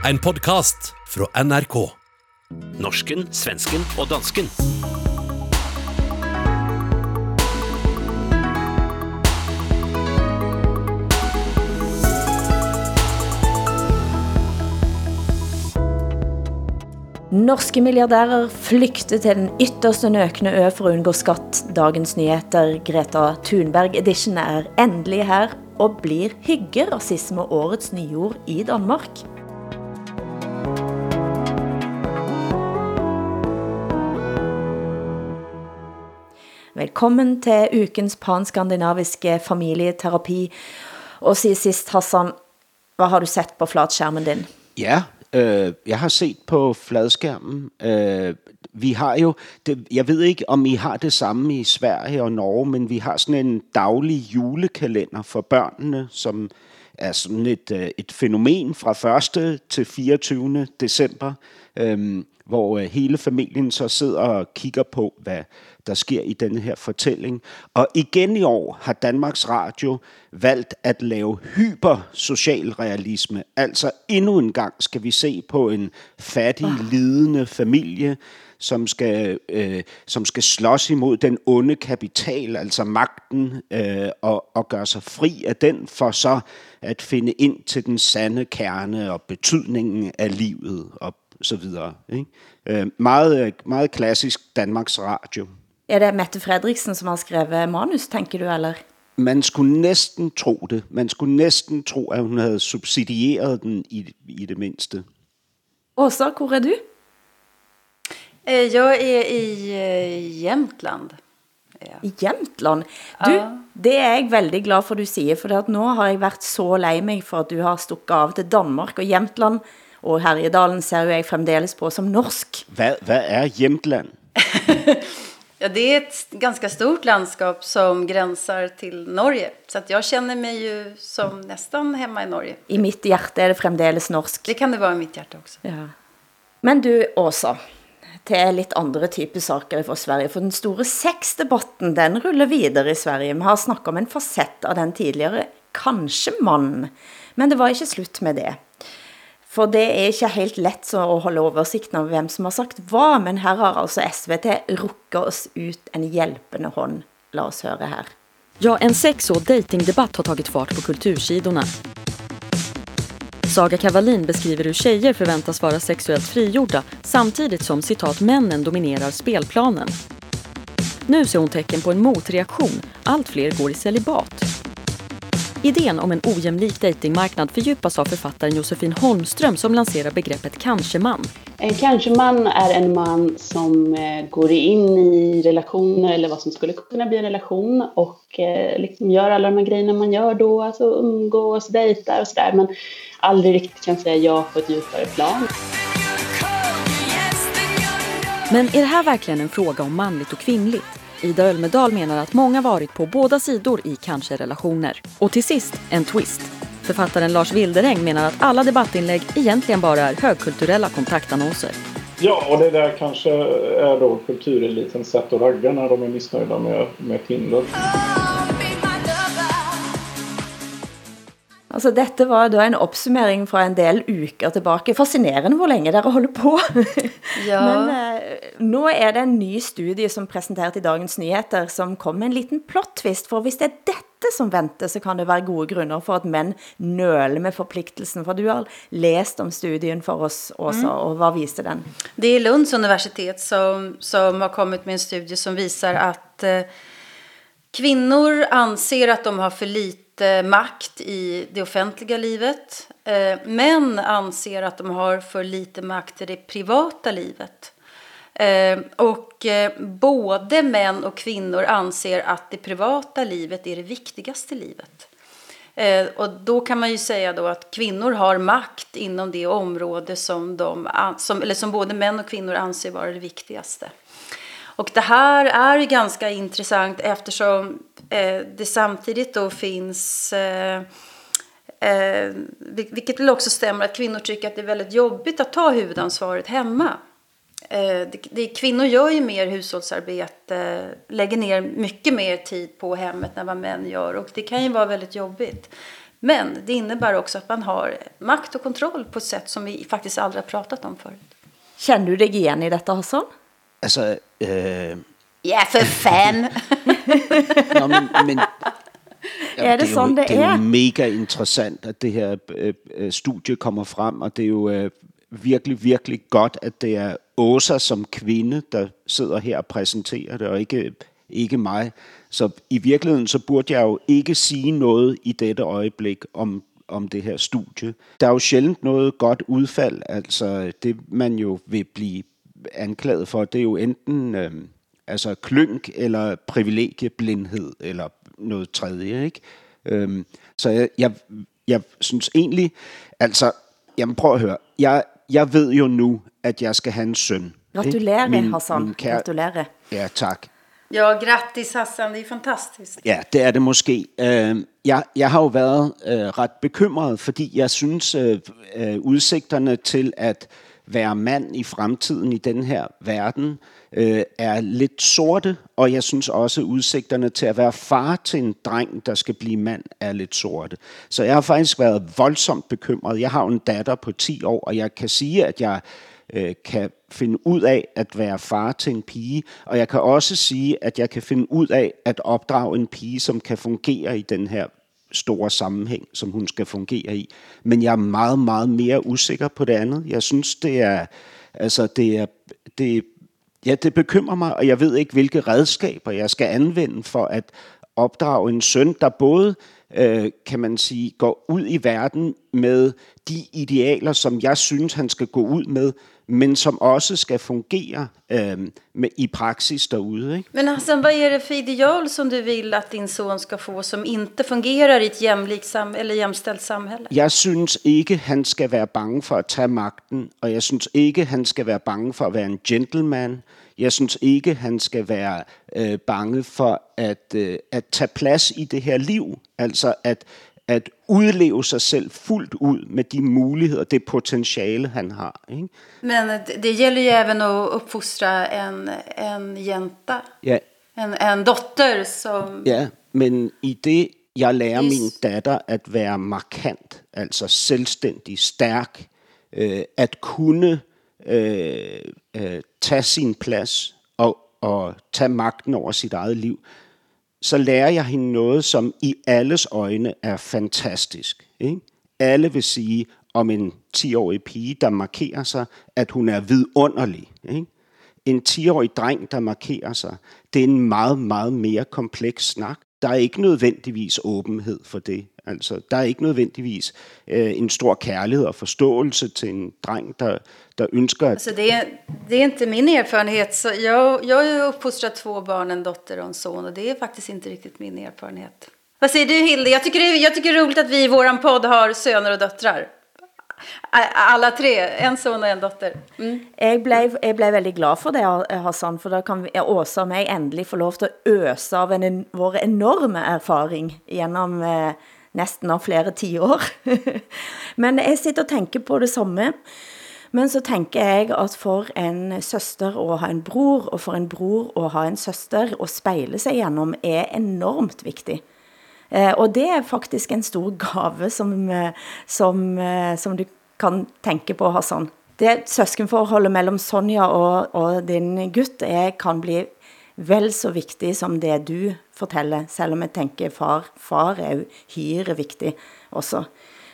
En podkast fra NRK. Norsken, svensken og dansken. Norske milliardærer flykter til den ytterste nøkne ø for å unngå skatt. Dagens nyheter, Greta Thunberg Edition, er endelig her og blir hyggerasisme årets nyord i Danmark. Velkommen til ukens panskandinaviske familieterapi. Og sig sist, Hassan, hvad har du sett på flatskærmen din? Ja, øh, jeg har set på fladskærmen. Øh, vi har jo, det, jeg ved ikke om I har det samme i Sverige og Norge, men vi har sådan en daglig julekalender for børnene, som er sådan et, øh, et fænomen fra 1. til 24. december, øh, hvor øh, hele familien så sidder og kigger på, hvad der sker i denne her fortælling. Og igen i år har Danmarks Radio valgt at lave hypersocialrealisme. Altså endnu en gang skal vi se på en fattig, lidende familie, som skal, øh, som skal slås imod den onde kapital, altså magten, øh, og, og gøre sig fri af den, for så at finde ind til den sande kerne og betydningen af livet og så videre. Ikke? Øh, meget, meget klassisk Danmarks Radio. Er det Mette Fredriksen, som har skrevet manus, tænker du, eller? Man skulle næsten tro det. Man skulle næsten tro, at hun havde subsidieret den i, i det mindste. Åsa, hvor er du? Eh, Jag är i eh, Jämtland. Ja. I Jämtland? Du, Ja. det er jeg veldig glad for, du siger, for at nå har jeg været så lei mig for, at du har stukket av til Danmark og Jämtland, og Herjedalen ser jo jeg fremdeles på som norsk. Hvad, hvad er Jämtland? ja, det är ett ganska stort landskap som gränsar till Norge. Så att jag känner mig ju som nästan hemma i Norge. I mitt hjerte er det fremdeles norsk. Det kan det vara i mitt hjärta också. Ja. Men du, Åsa, til litt andre type saker fra Sverige, for den store sexdebatten, den ruller videre i Sverige. Vi har snakket om en facett av den tidligere, kanskje mann, men det var ikke slutt med det. For det er ikke helt let så at holde oversigten over hvem som har sagt hvad, men her har altså SVT rukket oss ut en hjælpende hånd. Lad oss høre her. Ja, en sex och datingdebatt har tagit fart på kultursidorna. Saga Kavalin beskriver hur tjejer förväntas vara sexuellt frigjorda samtidigt som citat männen dominerar spelplanen. Nu ser hon tecken på en motreaktion. Allt fler går i celibat. Idén om en ojämlik datingmarknad fördjupas av författaren Josefin Holmström som lanserar begreppet kanske-man. En kanske-man är en man som eh, går in i relationer eller vad som skulle kunna bli en relation och eh, liksom gör alla de här grejerna man gör då, alltså umgås, dejtar och sådär men aldrig riktigt kan säga ja på ett djupare plan. Men är det här verkligen en fråga om manligt och kvinnligt? Ida Ölmedal menar att många varit på båda sidor i kanske-relationer. Och till sist, en twist. Författaren Lars Wilderäng menar att alla debattinlägg egentligen bara är högkulturella kontaktannonser. Ja, och det där kanske är då kulturelitens sätt att ragga när de är missnöjda med, med Tinder. Altså, dette var da en opsummering fra en del uker tilbake. Fascinerende hvor længe dere holder på. Ja. Men eh, nå er det en ny studie som er presenteret i Dagens Nyheter, som kom med en liten plot-twist, for hvis det er dette som venter, så kan det være gode grunner for at mænd nøler med forpliktelsen. For du har læst om studien for oss også, og hvad viste den? Det är Lunds universitet som, som har kommit med en studie som visar att eh, kvinnor anser att de har för lite makt i det offentliga livet. Eh, män anser att de har för lite makt i det privata livet. Eh, och eh, både män och kvinnor anser att det privata livet är det viktigaste livet. Eh, och då kan man ju säga då att kvinnor har makt inom det område som, de, som, eller som både män och kvinnor anser vara det viktigaste. Och det här är ju ganska intressant eftersom eh, det samtidigt då finns eh, Eh, vilket väl också stämmer att kvinnor tycker att det är väldigt jobbigt att ta huvudansvaret hemma. Eh, det, det, kvinnor gör ju mer hushållsarbete, lägger ner mycket mer tid på hemmet än vad män gör och det kan ju vara väldigt jobbigt. Men det innebär också att man har makt och kontroll på ett sätt som vi faktiskt aldrig har pratat om förut. Känner du dig igen i detta Hassan? Altså, øh, Ja, för fan! Nå, men, men, Er det jo, sådan, det det er? er? jo mega interessant, at det her øh, øh, studie kommer frem, og det er jo øh, virkelig, virkelig godt, at det er Åsa som kvinde, der sidder her og præsenterer det, og ikke, ikke mig. Så i virkeligheden, så burde jeg jo ikke sige noget i dette øjeblik om, om det her studie. Der er jo sjældent noget godt udfald, altså det man jo vil blive anklaget for, det er jo enten øh, altså klynk eller privilegieblindhed eller noget tredje, ikke? Øhm, så jeg, jeg, jeg synes egentlig, altså, jamen prøv at høre, jeg, jeg ved jo nu, at jeg skal have en søn. Gratulerer, Min- Hassan. min kære- Gratulerer. Ja, tak. Ja, grattis Hassan, det är fantastiskt. Ja, det er det måske. Øh, jeg, jeg har jo været øh, ret bekymret, fordi jeg synes, øh, øh, udsigterne til at være mand i fremtiden i den her verden øh, er lidt sorte, og jeg synes også, udsigterne til at være far til en dreng, der skal blive mand, er lidt sorte. Så jeg har faktisk været voldsomt bekymret. Jeg har jo en datter på 10 år, og jeg kan sige, at jeg øh, kan finde ud af at være far til en pige, og jeg kan også sige, at jeg kan finde ud af at opdrage en pige, som kan fungere i den her store sammenhæng, som hun skal fungere i. Men jeg er meget, meget mere usikker på det andet. Jeg synes, det er, altså det er, det, ja, det bekymrer mig, og jeg ved ikke, hvilke redskaber jeg skal anvende for at opdrage en søn, der både, øh, kan man sige, går ud i verden med de idealer, som jeg synes, han skal gå ud med, men som også skal fungere øh, med, i praksis derude. Ikke? Men Hassan, vad är det för ideal som du vill att din son ska få som inte fungerar i ett jämlikt sam eller jämställt samhälle? Jeg synes ikke, han skal være bange for at tage magten, og jeg synes ikke, han skal være bange for at være en gentleman. Jeg synes ikke, han skal være øh, bange for at, øh, at tage plads i det her liv. Altså at, at udleve sig selv fuldt ud med de muligheder, det potentiale, han har. Ikke? Men det- det gäller ju även att uppfostra en, en jänta, Ja, en, en dotter som... Ja, men i det, jeg lærer min datter at være markant, altså selvstændig, stærk, øh, at kunne øh, øh, tage sin plads og, og tage magten over sit eget liv, så lærer jeg hende noget, som i alles øjne er fantastisk. Ikke? Alle vil sige om en 10-årig pige, der markerer sig, at hun er vidunderlig. Ikke? En 10-årig dreng, der markerer sig, det er en meget, meget mere kompleks snak. Der er ikke nødvendigvis åbenhed for det. Altså, der er ikke nødvendigvis øh, en stor kærlighed og forståelse til en dreng, der, der ønsker at Alltså det, är, det är inte min erfarenhet. Så jag, jag har ju uppfostrat två barn, en dotter och en son. Och det är faktiskt inte riktigt min erfarenhet. Vad säger du Hilde? Jag tycker, det, jag tycker det är roligt att vi i våran podd har söner och döttrar. Alla tre, en son och en dotter. Mm. Jeg ble, jeg ble veldig glad for det, Hassan, for da kan vi, Åsa og meg endelig få lov til å øse av en, en, vår enorme erfaring gjennom eh, næsten av flere tiår. Men jeg sitter og tænker på det samme. Men så tænker jeg at for en søster å ha en bror, og for en bror å ha en søster å spejle sig gjennom, er enormt vigtigt. Eh, og det er faktisk en stor gave, som, eh, som, eh, som du kan tænke på, Hassan. Det søskenforholdet mellem Sonja og, og din gutt er, kan bli vel så vigtig som det du fortæller, selv om jeg tænker far, far er jo hyre vigtig også.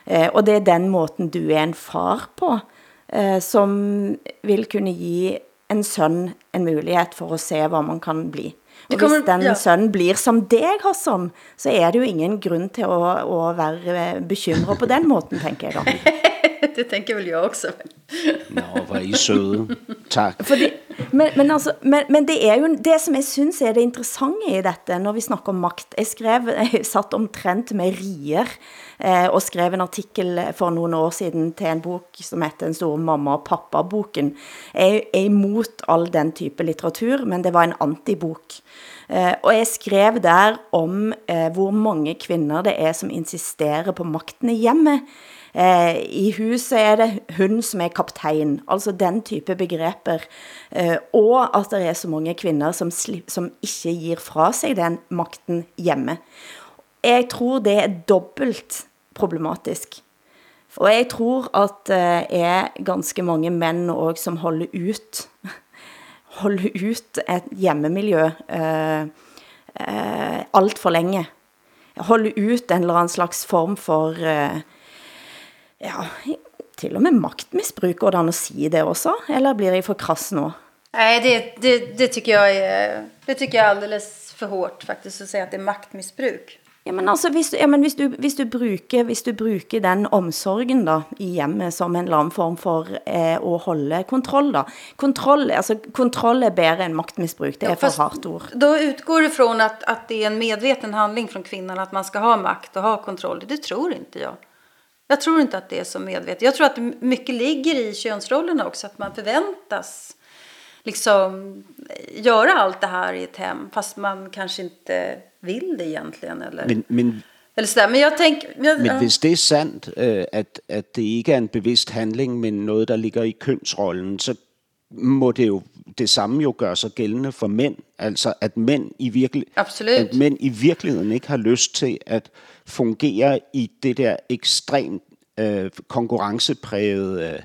Eh, og det er den måten du er en far på, eh, som vil kunne give en søn en mulighed for at se, hvad man kan bli. Og kommer- hvis den ja. sønnen blir som deg, Hassan, så er det jo ingen grund til at, at være bekymret på den måten, tænker jeg da. Det tänker väl jag också. Nå, hvor er I søde. Tak. Fordi, men, men, altså, men, men det er jo det som jeg synes er det interessante i dette, når vi snakker om magt. Jeg skrev, jeg satt omtrent med rier eh, og skrev en artikel for nogle år siden til en bok som heter Den store mamma og pappa-boken. Jeg er imot all den type litteratur, men det var en antibok. Eh, og jeg skrev der om eh, hvor mange kvinder det er som insisterer på magten i hjemmet. Eh, I huset er det hun som er kaptajn, altså den type begreper. Eh, og at det er så mange kvinder som, som ikke giver fra sig den makten hjemme. Jeg tror det er dobbelt problematisk. Og jeg tror at det er ganske mange mænd også, som holder ut, holder ut et hjemmemiljø eh, eh, alt for længe. Holder ut en eller anden slags form for, eh, ja, til og med magtmisbruk, går det an at sige det også? Eller blir jeg for krass nu? Nej, det, det, det, tycker jag är, det tycker jag är alldeles för hårt faktiskt att säga att det är maktmissbruk. Ja, men altså, hvis, ja, men hvis, du, hvis, du bruker, hvis du bruker den omsorgen da, i hjemmet som en eller anden form for eh, at holde kontroll, da. Kontroll, altså, kontroll er bedre end magtmisbruk, det er for hardt ord. Då utgår det från att, att det är en medveten handling från kvinnan att man ska ha makt och ha kontroll. Det tror inte jag. Jag tror inte att det är så medvetet. Jag tror att mycket ligger i könsrollerna också, att man förväntas liksom göra allt det här i ett hem fast man kanske inte vill det egentligen eller Men, men, eller sådär. Men jag tänker jag, men hvis det er sandt, øh, at, at det ikke er en bevidst handling, men noget, der ligger i kønsrollen, så må det jo det samme jo gøre sig gældende for mænd. Altså at mænd i, virkelig, Absolut. at mænd i virkeligheden ikke har lyst til at fungerer i det der ekstremt øh, konkurrencepræget øh,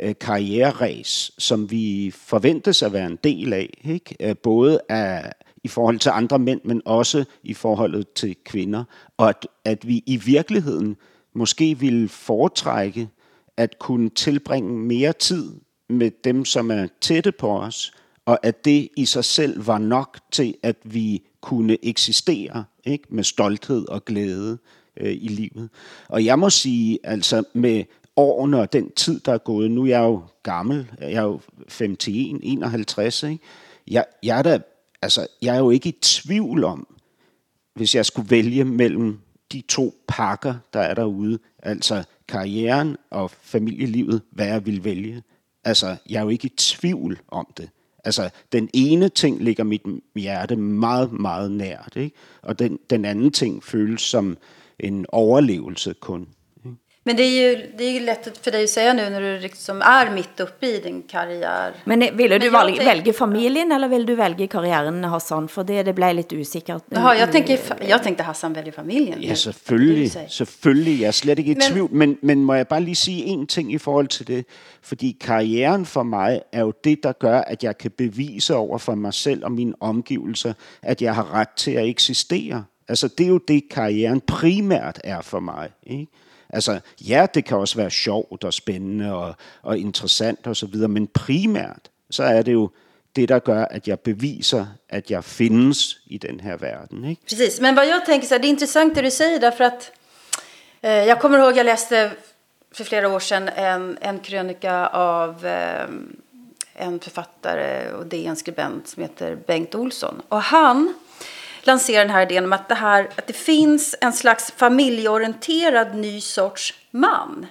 øh, karriereræs, som vi forventes at være en del af, ikke? Øh, både af, i forhold til andre mænd, men også i forholdet til kvinder, og at, at vi i virkeligheden måske ville foretrække at kunne tilbringe mere tid med dem, som er tætte på os, og at det i sig selv var nok til, at vi kunne eksistere ikke? med stolthed og glæde øh, i livet. Og jeg må sige, altså med årene og den tid, der er gået, nu er jeg jo gammel, jeg er jo 51, 51, ikke? Jeg, jeg, er da, altså, jeg er jo ikke i tvivl om, hvis jeg skulle vælge mellem de to pakker, der er derude, altså karrieren og familielivet, hvad jeg vil vælge. Altså, jeg er jo ikke i tvivl om det. Altså, den ene ting ligger mit hjerte meget, meget nært, ikke? og den, den anden ting føles som en overlevelse kun. Men det är ju, det är ju lätt för dig att säga nu när du liksom är mitt uppe i din karriär. Men eh, ville du Men jag tänk- vælge familien, eller ville du vælge karrieren, Hassan? For det, det blev lidt usikkert. Jaha, jag, tänker, jag tänkte Hassan väljer familjen. Ja, selvfølgelig. Selvfølgelig. Jeg er slet ikke i Men- tvivl. Men, men må jeg bare lige sige en ting i forhold til det? Fordi karrieren for mig er jo det, der gør, at jeg kan bevise over for mig selv og mine omgivelser, at jeg har ret til at eksistere. Altså, det er jo det, karrieren primært er for mig. Ikke? Altså, ja, det kan også være sjovt og spændende og, og interessant og så videre, men primært, så er det jo det, der gør, at jeg beviser, at jeg findes i den her verden. Ikke? Precis, men vad jag tänker så här, det är intressant det du säger därför att eh, øh, jag kommer ihåg jag läste för flera år sedan en, en krönika av eh, en författare och DN-skribent som heter Bengt Olsson. Och han lanserar den här idén om att det, här, att det finns en slags familjeorienterad ny sorts man.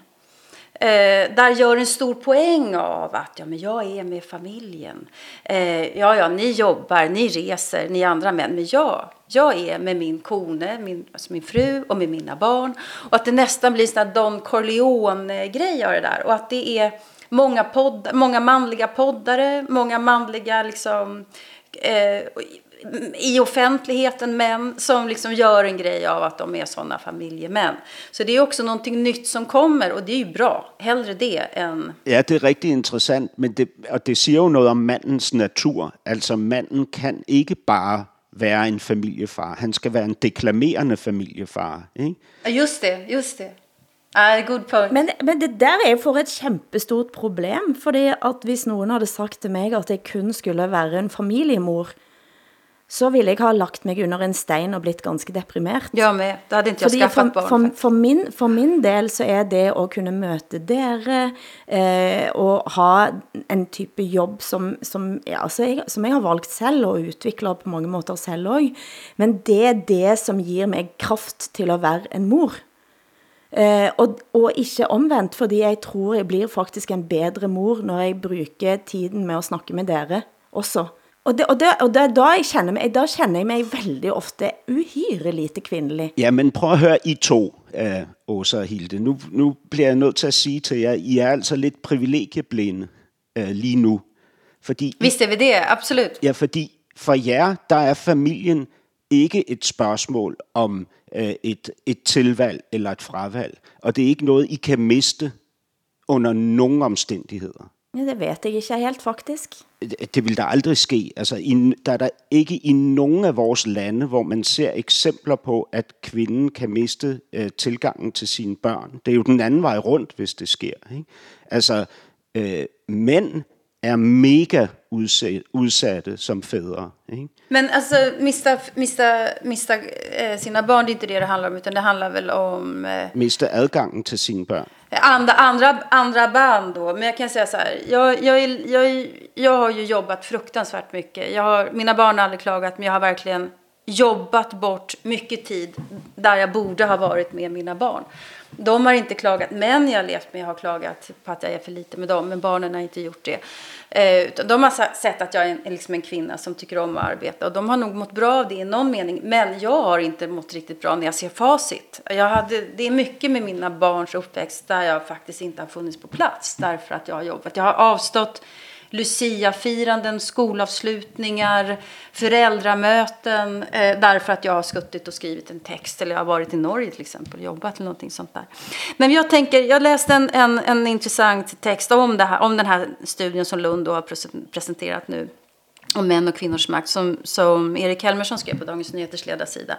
Eh, där gör en stor poäng av att ja, men jag är med familjen. Eh, ja, ja, ni jobbar, ni reser, ni andra män. Men jag, jag är med min kone, min, alltså min fru och med mina barn. Och att det nästan blir en Don Corleone-grej av det där. Och att det är många, podd, många manliga poddare, många manliga liksom... Eh, i offentligheten män som liksom gör en grej av att de är sådana familjemän. Så det är också någonting nytt som kommer och det är ju bra. Hellre det än... Ja, det er rigtig interessant, men det, og det siger jo noget om mandens natur. Altså, manden kan ikke bare være en familiefar. Han skal være en deklamerende familiefar. Ikke? Ja, Just det, just det. Ah, good point. Men, men det der er for et kæmpestort problem, fordi at hvis nogen havde sagt til mig, at jeg kun skulle være en familiemor, så ville jeg ha lagt mig under en stein og blitt ganske deprimert. Med. Då hade inte jag Fordi skaffat for, barn. for, for, min, for min del så er det at kunne møte dere eh, og ha en type jobb som, som, ja, altså jeg, som jeg har valgt selv og udvikler på mange måter selv også. Men det er det som giver mig kraft til at være en mor. Eh, og, og ikke omvendt, fordi jeg tror jeg blir faktisk en bedre mor, når jeg bruger tiden med at snakke med dere også. Og, det, og, det, og det, da, jeg kender mig, da kender jeg mig veldig ofte uhyre lite kvindelig. Ja, men prøv at høre I to, uh, Åsa og Hilde. Nu, nu bliver jeg nødt til at sige til jer, I er altså lidt privilegieblinde uh, lige nu. Fordi Visst är vi det, absolut. Ja, fordi for jer, der er familien ikke et spørgsmål om øh, et, et tilvalg eller et fravalg. Og det er ikke noget, I kan miste under nogen omstændigheder. Ja, det vet jeg ikke helt, faktisk. Det, vil der aldrig ske. Altså, i, der er der ikke i nogen af vores lande, hvor man ser eksempler på, at kvinden kan miste øh, tilgangen til sine børn. Det er jo den anden vej rundt, hvis det sker. Ikke? Altså, øh, mænd er mega udsatte som fædre. Ikke? Men alltså mista, mista, mista eh, sina barn, det är inte det det handlar om, utan det handlar väl om... Eh, Miste adgangen til sine børn. andra, andra, andra band då. Men jag kan säga så här, jag, jag, är- jag, är- jag har ju jobbat fruktansvärt mycket. Jag har, mina barn har aldrig klagat, men jag har verkligen jobbat bort mycket tid där jag borde ha varit med mina barn. De har inte klagat, men jag har levt med har klagat på att jag är för lite med dem, men barnen har inte gjort det. Eh, utan de har sett att jag är en, liksom en kvinna som tycker om att arbeta och de har nog mått bra av det i någon mening. Men jag har inte mått riktigt bra när jag ser facit. Jag hade, det är mycket med mina barns uppväxt där jag faktiskt inte har funnits på plats därför att jag har jobbat. Jag har avstått Lucia-firanden, skolavslutningar, föräldramöten eh, därför att jag har skuttit och skrivit en text eller jag har varit i Norge till exempel och jobbat eller någonting sånt där. Men jag tänker, jag läste en, en, en intressant text om, det här, om den här studien som Lund då har presenterat nu om män och kvinnors makt som, som Erik Helmersson skrev på Dagens Nyheters ledarsida.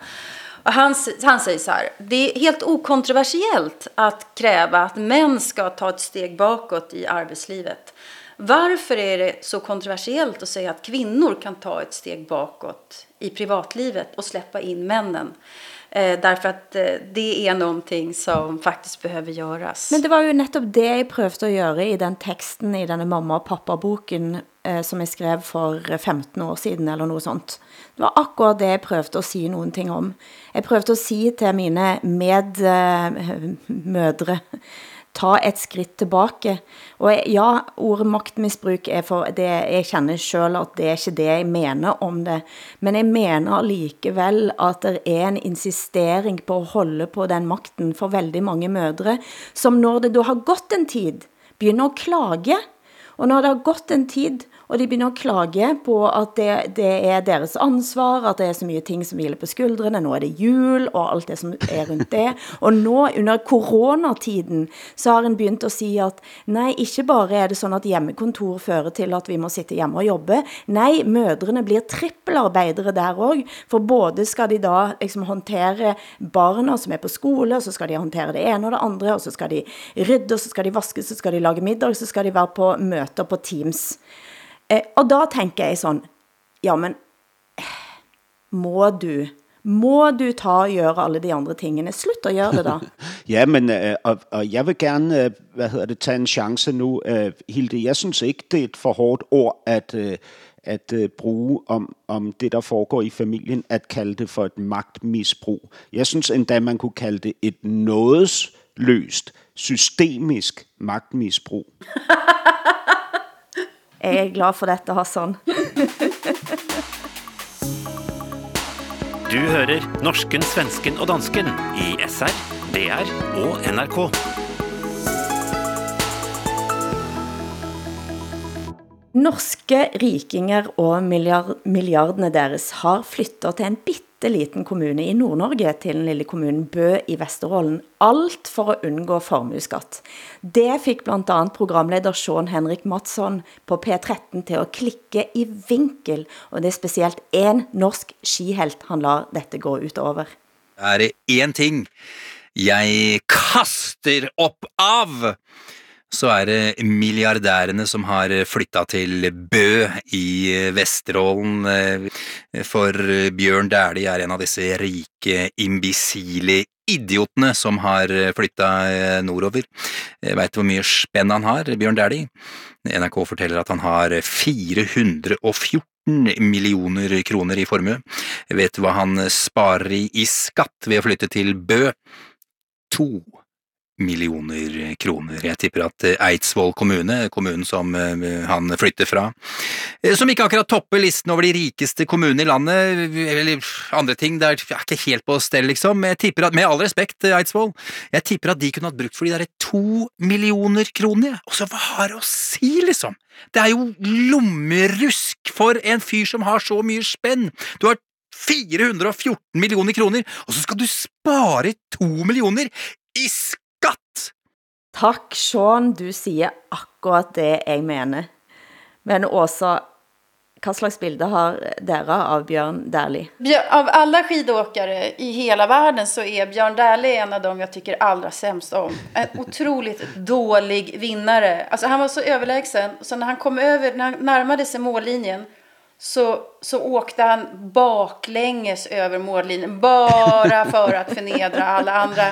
Och han, han säger så här, det är helt okontroversiellt att kräva att män ska ta ett steg bakåt i arbetslivet. Varför är det så kontroversiellt att säga att kvinnor kan ta ett steg bakåt i privatlivet och släppa in männen? Eh, därför att eh, det är någonting som faktiskt behöver göras. Men det var ju netop det jag prövde att göra i den texten i den mamma- och pappa-boken eh, som jag skrev för 15 år siden, eller något sånt. Det var akkurat det jag prövde att säga någonting om. Jag prövde att säga till mina mine eh, ta et skridt tilbage. Og ja, ordet magtmisbruk er for det, jeg kender selv at det er ikke det jeg mener om det. Men jeg mener likevel at det er en insistering på at holde på den makten for veldig mange mødre, som når det da har gått en tid, begynder at klage. Og når det har gått en tid, og de begynder at klage på at det, det er deres ansvar, at det er så mye ting som hviler på skuldrene, nu er det jul og alt det som er rundt det. Og nu, under coronatiden, så har en begyndt at sige, at nej, ikke bare er det sådan, at hjemmekontor fører til at vi må sitte hjemme og jobbe. Nej, mødrene blir trippelarbejdere der også, For både skal de da liksom håndtere barna som er på skole, og så skal de håndtere det ene og det andre, og så skal de rydde, og så skal de vaske, så skal de lage middag, så skal de være på møter på Teams. Eh, og da tenker jeg sånn, ja, men eh, må du, må du ta og gjøre alle de andre tingene? Slutt å gjøre det da. Ja, men øh, og, og jeg vil gerne øh, hvad hedder det, tage en chance nu, øh, Hilde. Jeg synes ikke, det er et for hårdt ord at, øh, at øh, bruge om, om det, der foregår i familien, at kalde det for et magtmisbrug. Jeg synes endda, man kunne kalde det et nådesløst, systemisk magtmisbrug. Jeg er glad for dette, Hassan. Du hører norsken, svensken og dansken i SR, DR og NRK. Norske rikinger og milliard, milliardene deres har flyttet til en bitte liten kommune i Nord-Norge til den lille kommunen Bø i Vesterålen. Alt for å unngå formueskatt. Det fikk blandt annet programleder Sean Henrik Mattsson på P13 til å klikke i vinkel, og det er spesielt en norsk skihelt han lar dette gå utover. er det én ting jeg kaster opp av, så er det milliardærene som har eh, flytta til Bø i eh, Vesterålen. Eh, for Bjørn Dæhlie er en av disse rike, imbisile idiotene som har flytta nordover. Veit du hvor mye spenn han har, Bjørn Dæhlie? NRK forteller at han har 414 millioner kroner i formue. Vet du hva han sparer i, i skatt ved å flytte til Bø? To millioner kroner. Jeg tipper at eh, Eidsvoll kommune, kommunen som eh, han flytter fra, eh, som ikke akkurat topper listen over de rikeste kommunene i landet, eller andre ting, det er ikke helt på stell, liksom. Jeg tipper at, med all respekt, Eidsvoll, jeg tipper at de kunne hatt bruk for de derre to millioner kroner, og så hva har det å si, liksom? Det er jo lommerusk for en fyr som har så mye spenn. Du har 414 millioner kroner, og så skal du spare to millioner i! Tak, Sean, du siger akkurat det jeg mener. Men Åsa, hvad slags bilder har dere av Björn Dählie? Av alla skidåkare i hela världen så är Björn Dählie en av dem jag tycker allra sämst om. En otroligt dålig vinnare. Alltså han var så överlägsen. Så när han kom över, när han närmade sig mållinjen så, så åkte han baklänges över mållinjen. Bara för att förnedra alla andra.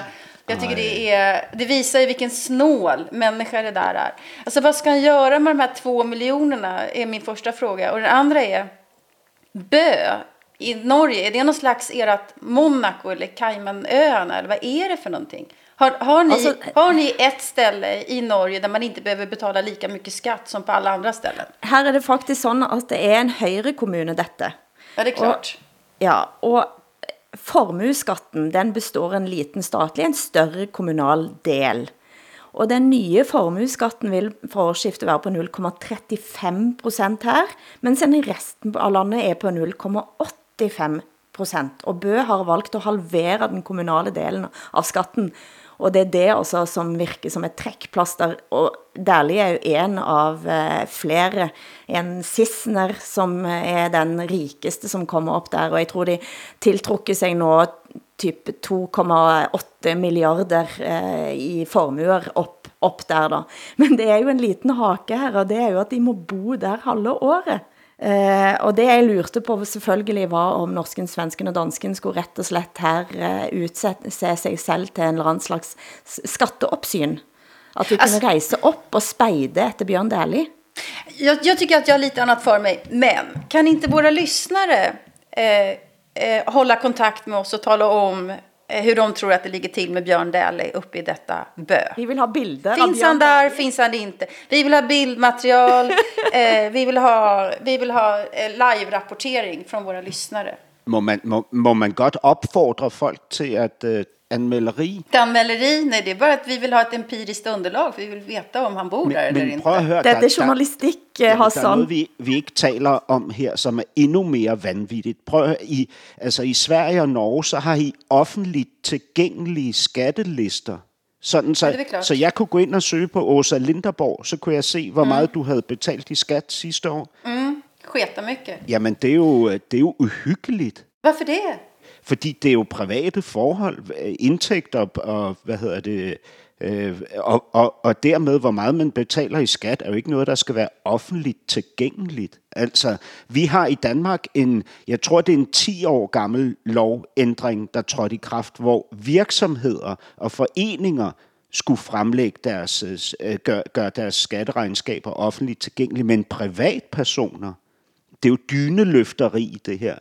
Jag tycker det, är, det visar ju vilken snål människa det där är. Alltså vad ska han göra med de här två miljonerna? Är min första fråga. Och den andra är, Bö i Norge, är det någon slags ert Monaco eller Caymanöarna eller vad är det för någonting? Har, har, ni, Alltså- har ni ett ställe i Norge där man inte behöver betala lika mycket skatt som på alla andra ställen? Her er det faktisk sånn at det er en højre kommune dette. Ja, det är klart. Ja, og formueskatten, den består en liten statlig, en større kommunal del. Og den nye formueskatten vil fra årsskiftet være på 0,35 procent her, mens den i resten av landet er på 0,85 procent. Og Bø har valgt å halvere den kommunale delen av skatten, og det er det også som virker som et trækplaster. Og Dali er jo en av eh, flere, en Sissner, som eh, er den rikeste som kommer op der, og jeg tror de tiltrukker sig nå typ 2,8 milliarder eh, i formuer op, op der da. Men det er jo en liten hake her, og det er jo at de må bo der halve året. Eh, og det jeg lurte på selvfølgelig var om norsken, svensken og dansken skulle rett og slett her eh, utsette se seg selv til en eller annen slags s- skatteoppsyn. At vi kunne reise upp och spejde efter Björn Dählie. Jag, jag tycker att jag har lite annat för mig. Men kan inte våra lyssnare eh, eh, hålla kontakt med oss och tala om hur de tror att det ligger till med Björn Dählie uppe i detta bö? Vi vill ha bilder av Finns Björn han där? Finns han inte? Vi vill ha bildmaterial. eh, vi vill ha, vi vill ha eh, live-rapportering från våra lyssnare. Må man, må, må man godt opfordre folk til at øh, anmelderi? Anmäleri, nej det är bara att vi vill ha ett empiriskt underlag. För vi vill veta om han bor där eller Men, men inte. at høre, Dette er journalistik, der, der er Hassan. noget, vi, vi ikke taler om her, som er endnu mere vanvittigt. Prøv at høre, i, altså i Sverige og Norge, så har I offentligt tilgængelige skattelister. Sådan så, Ja, det er så jeg kunne gå ind og søge på Åsa Linderborg, så kunne jeg se, hvor meget du havde betalt i skat sidste år. Sketa mycket. Jamen, det er jo, det er jo uhyggeligt. Varför det? Fordi det er jo private forhold, øh, indtægter og, hvad hedder det, øh, og, og, og dermed, hvor meget man betaler i skat, er jo ikke noget, der skal være offentligt tilgængeligt. Altså, vi har i Danmark en, jeg tror, det er en 10 år gammel lovændring, der trådte i kraft, hvor virksomheder og foreninger skulle fremlægge deres, øh, gør, gør deres skatteregnskaber offentligt tilgængelige, men privatpersoner, det er jo dyneløfteri, det her.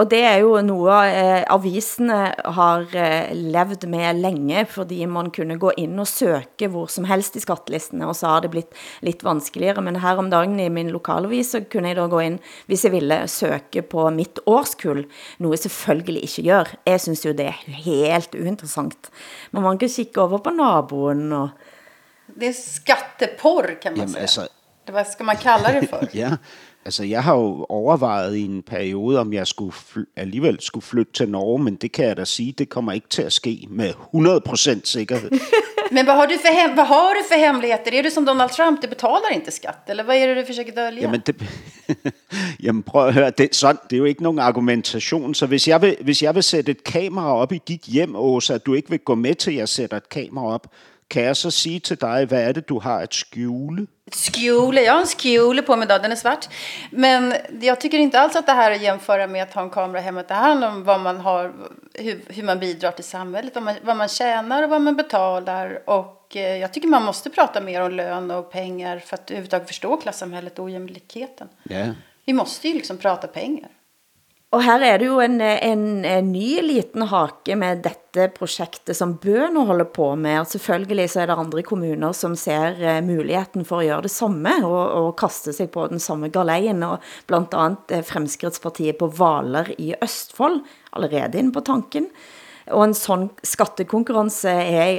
Og det er jo noe eh, avisene har eh, levd med længe, fordi man kunne gå ind og søke hvor som helst i skattelistene, og så har det blitt lidt vanskeligere. Men her om dagen i min lokalavis, så kunne jeg da gå ind, hvis jeg ville søke på mitt årskull, noe jeg selvfølgelig ikke gør. Jeg synes jo det er helt uinteressant. Men man kan kigge over på naboen og... Det är skatteporr kan man Jamen, säga. altså, Det, vad ska man kalla det för? Ja, altså jeg har jo overvejet i en periode, om jeg skulle fly- alligevel skulle flytte til Norge, men det kan jeg da sige, det kommer ikke til at ske med 100% sikkerhed. Men vad har, du för hem, har du för hemligheter? Är du som Donald Trump, du betalar inte skatt? Eller vad är det du försöker dölja? Jamen, det, jamen prøv at høre, det, sådan, det er jo ikke nogen argumentation, så hvis jeg, vil, hvis jeg vil sætte et kamera op i dit hjem, Åsa, at du ikke vil gå med til, at jeg sætter et kamera op, kan jeg så sige til dig, hvad er det, du har at skjule? Skjole, jag har en skjole på mig idag, den är svart. Men jag tycker inte alls att det här är att jämföra med att ha en kamera hemma. Det här handlar om vad man har, hur, hur man bidrar till samhället, vad man, vad man tjänar och vad man betalar. Och eh, jag tycker man måste prata mer om lön och pengar för att överhuvudtaget förstå klassamhället och ojämlikheten. Ja, Vi måste ju liksom prata pengar. Og her er det jo en, en, en ny liten hake med dette projektet, som Bø nå holder på med. Og selvfølgelig så er det andre kommuner som ser eh, muligheten for at gøre det samme, og, og kaste sig på den samme galeien. Og blandt andet eh, på Valer i Østfold, allerede inde på tanken. Og en sådan skattekonkurrence er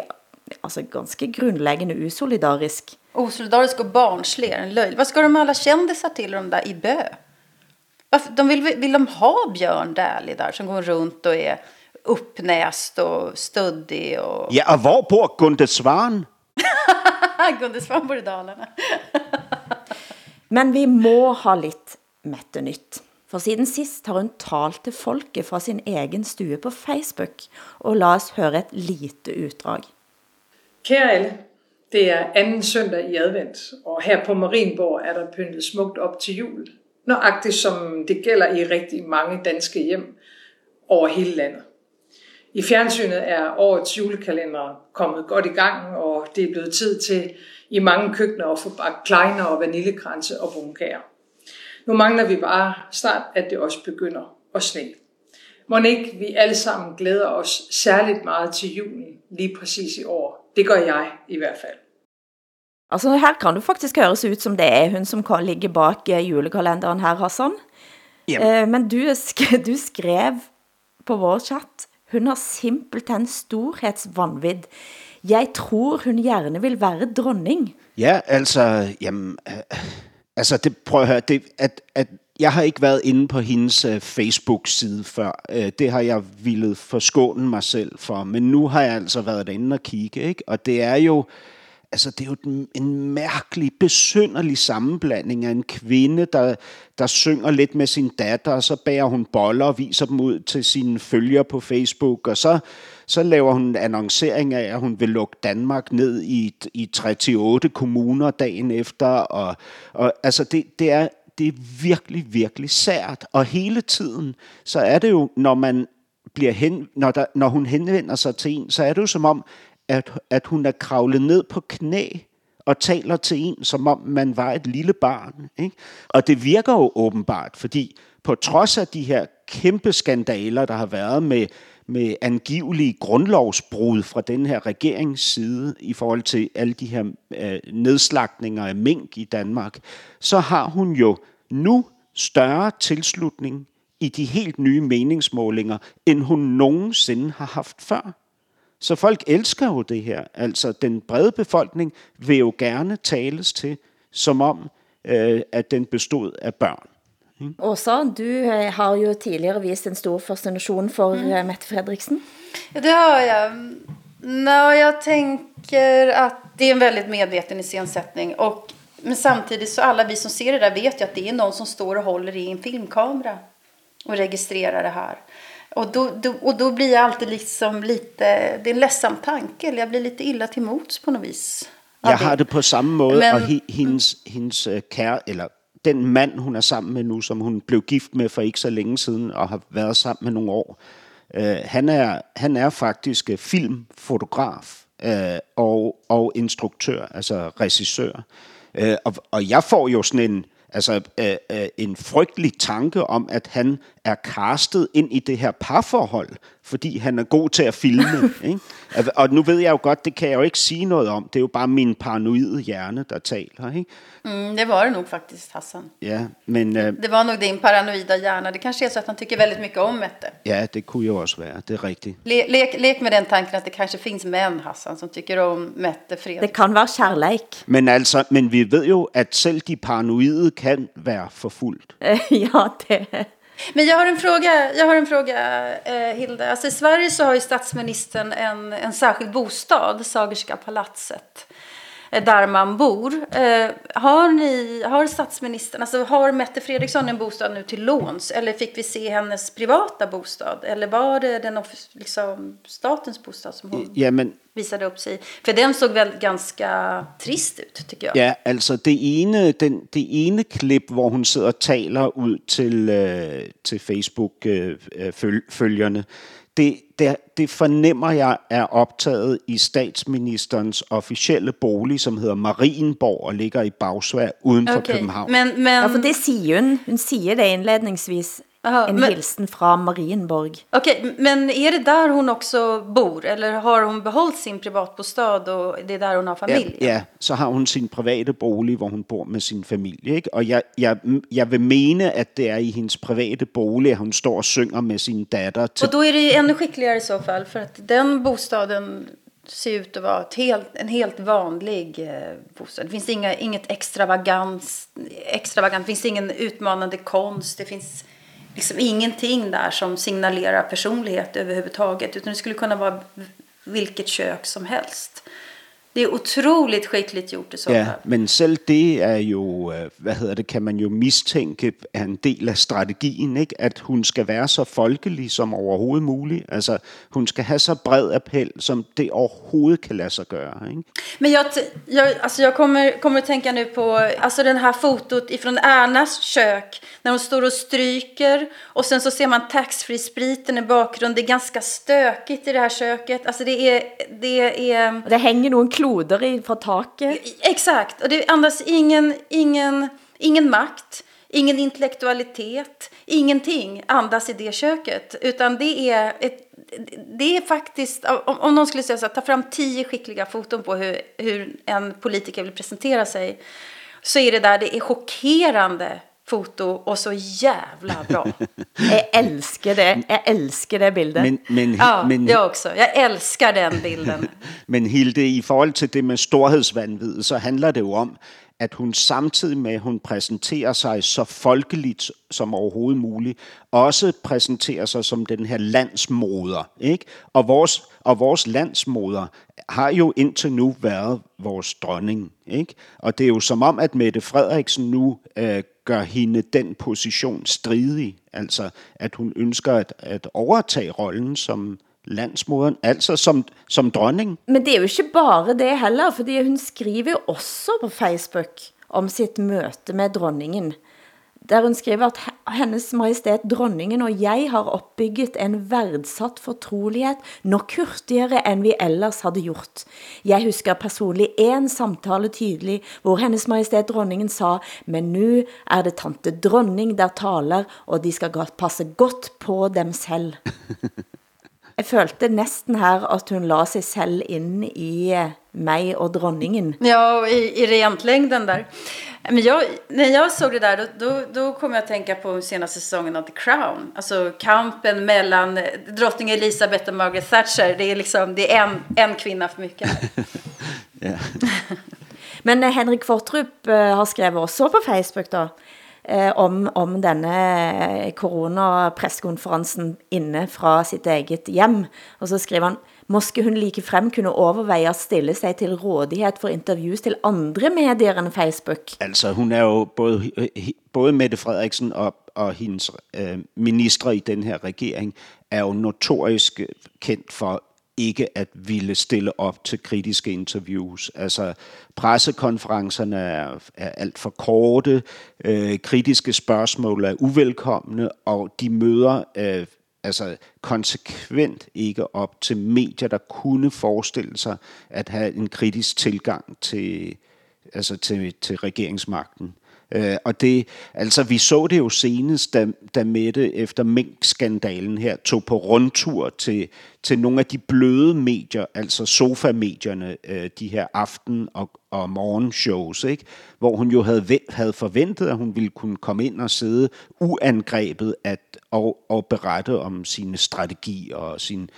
altså ganske grundlæggende usolidarisk. Osolidarisk och barnslig, en løgn. Vad ska de alla kändisar till de där i Bö? Varför, de vill, vill de ha Björn Dählie där som går runt och är uppnäst och stöddig och... Ja, hvor bor Gunde Svan? Gunde Svan bor i Dalarna. Men vi må ha litt Mette Nytt. For siden sist har hun talt til folket fra sin egen stue på Facebook, og la os høre et lite utdrag. Kære alle, det er anden søndag i advent, og her på Marienborg er der pyntet smukt op til jul. Nøjagtigt som det gælder i rigtig mange danske hjem over hele landet. I fjernsynet er årets julekalender kommet godt i gang, og det er blevet tid til i mange køkkener at få bagt kleiner og vaniljekranse og brunkager. Nu mangler vi bare snart, at det også begynder at sne. Må ikke vi alle sammen glæder os særligt meget til julen lige præcis i år. Det gør jeg i hvert fald. Altså her kan det faktisk høres ut som det er hun som kan ligge bak eh, julekalenderen her, Hassan. Jamen. Eh, Men du, sk du skrev på vår chat, hun har simpelthen storhedsvanvid. Jeg tror hun gerne vil være dronning. Ja, altså, jamen, øh, altså det, prøv at høre, det, at, at jeg har ikke været inde på hendes øh, Facebook-side før. Øh, det har jeg ville forskåne mig selv for, men nu har jeg altså været derinde og kigge, ikke? Og det er jo, altså det er jo en, en mærkelig, besynderlig sammenblanding af en kvinde, der, der synger lidt med sin datter, og så bærer hun boller og viser dem ud til sine følgere på Facebook, og så, så laver hun en annoncering af, at hun vil lukke Danmark ned i, i 38 kommuner dagen efter, og, og altså det, det er det er virkelig, virkelig sært. Og hele tiden, så er det jo, når man bliver hen, når, der, når hun henvender sig til en, så er det jo som om, at, at hun er kravlet ned på knæ og taler til en, som om man var et lille barn. Ikke? Og det virker jo åbenbart, fordi på trods af de her kæmpe skandaler, der har været med, med angivelige grundlovsbrud fra den her regerings side i forhold til alle de her øh, nedslagninger af mink i Danmark, så har hun jo nu større tilslutning i de helt nye meningsmålinger, end hun nogensinde har haft før. Så folk elsker jo det her. Altså, den brede befolkning vil jo gerne tales til, som om, øh, at den bestod af børn. Åsa, du eh, har jo tidligere vist en stor fascination for mm. Mette Fredriksen. Ja, det har jag. Nå, jag tänker att det är en väldigt medveten iscensättning. Och, men samtidigt så alla vi som ser det där vet ju att det är någon som står och håller i en filmkamera och registrerar det här. Och då, då, och då blir jag alltid liksom lite, det är en ledsam tanke, eller jag blir lite illa till mots på något vis. av Jeg har det på samme måde, Men- og he, hendes, hendes øh, kære, eller den mand, hun er sammen med nu, som hun blev gift med for ikke så længe siden, og har været sammen med nogle år, øh, han, er, han er faktisk øh, filmfotograf øh, og, og instruktør, altså regissør. Øh, og, og jeg får jo sådan en, altså, øh, øh, en frygtelig tanke om, at han er castet ind i det her parforhold, fordi han er god til at filme. ikke? Og nu ved jeg jo godt, det kan jeg jo ikke sige noget om. Det er jo bare min paranoide hjerne, der taler. Ikke? Mm, det var det nog faktiskt, Hassan. Ja, men øh, Det var nog din paranoida hjärna. Det kanske är så att han tycker väldigt mycket om Mette. ja, det kunne jo også være. Det er rigtigt. Le lek, lek med den tanken att det kanske finns män, Hassan, som tycker om Mette Fredrik. Det kan være kærleik. Men altså, men vi ved jo, at selv de paranoide kan være forfulgt. Ja, det... Men jag har en fråga, jag har en fråga eh, Hilda. Alltså, I Sverige så har ju statsministern en, en särskild bostad, Sagerska palatset, där man bor. Eh, har, ni, har statsministern, alltså har Mette Fredriksson en bostad nu till låns? Eller fick vi se hennes privata bostad? Eller var det den liksom, statens bostad som hon Jamen, visade upp sig? För den såg väl ganska trist ut, tycker jag. Ja, altså det ene, den, det ene klip, hvor hun sidder og taler ud til, øh, til Facebook-følgerne, det, det, det fornemmer jeg er optaget i statsministerens officielle bolig, som hedder Marienborg og ligger i Bagsvær uden for København. Men, men, Ja, for det siger hun. Hun siger det indledningsvis. Aha, en men- hilsen fra Marienborg. Okej, men är det där hon också bor? Eller har hon behållit sin privatbostad och det är där hon har familj? Ja, ja, så har hun sin private bolig, hvor hun bor med sin familie. Ikke? Og jeg, jeg, jeg vil mene, at det er i hendes private bolig, at hun står og synger med sin datter til Och då är det ännu skickligare i så fall. För att den bostaden ser ut att vara ett helt, en helt vanlig eh, bostad. Det finns inga, inget extravagans, extravagant, det finns ingen utmanande konst, det finns liksom ingenting där som signalerar personlighet överhuvudtaget. Utan det skulle kunna vara vilket kök som helst. Det är otroligt skickligt gjort i så Ja, men selv det er jo, øh, hvad hedder det, kan man jo mistænke er en del af strategien, ikke? At hun skal være så folkelig som overhovedet muligt. Altså, hun skal have så bred appel, som det overhovedet kan lade sig gøre, ikke? Men jag, jag, alltså jag kommer, kommer att tänka nu på alltså den här fotot ifrån Ernas kök. När hon står och stryker och sen så ser man taxfree-spriten i bakgrunden. Det är ganska stökigt i det här köket. Alltså det är... Det är det henger noen kloder i fra taket. Exakt, och det andas ingen, ingen, ingen makt, ingen intellektualitet, ingenting andas i det köket. Utan det är, ett, det är faktiskt, om, om någon skulle säga så här, ta fram tio skickliga foton på hur, hur en politiker vill presentera sig. Så är det där, det är chockerande foto och så jävla bra. Jeg elsker det. Jeg elsker det bildet. Men, men, Ja, men, jag också. Jag älskar den bilden. Men Hilde, i forhold til det med storhedsvandvid, så handler det jo om, at hun samtidig med, at hun præsenterer sig så folkeligt som overhovedet muligt, også præsenterer sig som den her landsmoder. Ikke? Og, vores, og vores landsmoder har jo indtil nu været vores dronning. Ikke? Og det er jo som om, at Mette Frederiksen nu øh, gør hende den position stridig. Altså, at hun ønsker at, at overtage rollen som landsmoderen, altså som, som dronning. Men det er jo ikke bare det heller, fordi hun skriver jo også på Facebook om sitt møte med dronningen. Der hun skriver at hennes majestæt dronningen og jeg har opbygget en verdsatt fortrolighed nok hurtigere end vi ellers havde gjort. Jeg husker personligt en samtale tydelig, hvor hennes majestæt dronningen sa, men nu er det tante dronning der taler, og de skal godt passe godt på dem selv. Jeg følte næsten her at hun la sig selv ind i eh, mig og dronningen. Ja, i, i rentlängden där. Men jag, när jag såg det där, då, då, då kom jag att tänka på senaste säsongen av The Crown. Alltså kampen mellan eh, drottning Elizabeth och Margaret Thatcher. Det är liksom, det är en, en kvinna för mycket här. Ja. Men eh, Henrik Fortrup har skrevet også på Facebook da, eh, om, om denne coronapresskonferensen inne fra sitt eget hjem. Og så skriver han, Måske hun like frem kunne overveje at stille sig til rådighed for interviews til andre medier end Facebook. Altså, hun er jo både, både Mette Frederiksen og, og hendes øh, ministre i den her regering, er jo notorisk kendt for ikke at ville stille op til kritiske interviews. Altså, pressekonferencerne er, er alt for korte, øh, kritiske spørgsmål er uvelkomne, og de møder øh, altså konsekvent ikke op til medier, der kunne forestille sig at have en kritisk tilgang til, altså til, til regeringsmagten. Øh, og det, altså vi så det jo senest, da, da Mette efter Mink-skandalen her tog på rundtur til, til nogle af de bløde medier, altså sofamedierne, øh, de her aften- og, og morgenshows, ikke? hvor hun jo havde, havde forventet, at hun ville kunne komme ind og sidde uangrebet at, og, og berette om sine strategier og sin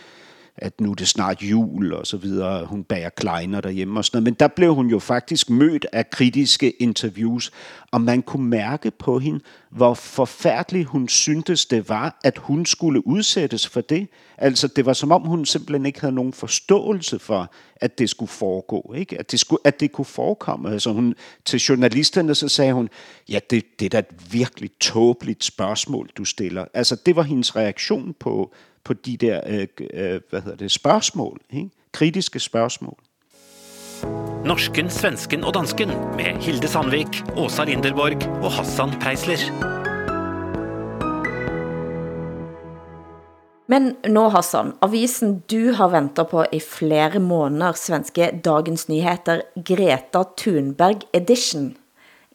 at nu er det snart jul og så videre, hun bager kleiner derhjemme og sådan noget. Men der blev hun jo faktisk mødt af kritiske interviews, og man kunne mærke på hende, hvor forfærdeligt hun syntes det var, at hun skulle udsættes for det. Altså det var som om hun simpelthen ikke havde nogen forståelse for, at det skulle foregå, ikke? At, det skulle, at det kunne forekomme. Altså hun, til journalisterne så sagde hun, ja det, det er da et virkelig tåbeligt spørgsmål, du stiller. Altså det var hendes reaktion på, på de der øh, øh, hvad hedder det, spørgsmål, ikke? kritiske spørgsmål. Norsken, svensken og dansken med Hilde Sandvik, Åsa Linderborg og Hassan Preisler. Men nå Hassan, avisen du har ventet på i flere måneder, svenske Dagens Nyheter, Greta Thunberg Edition,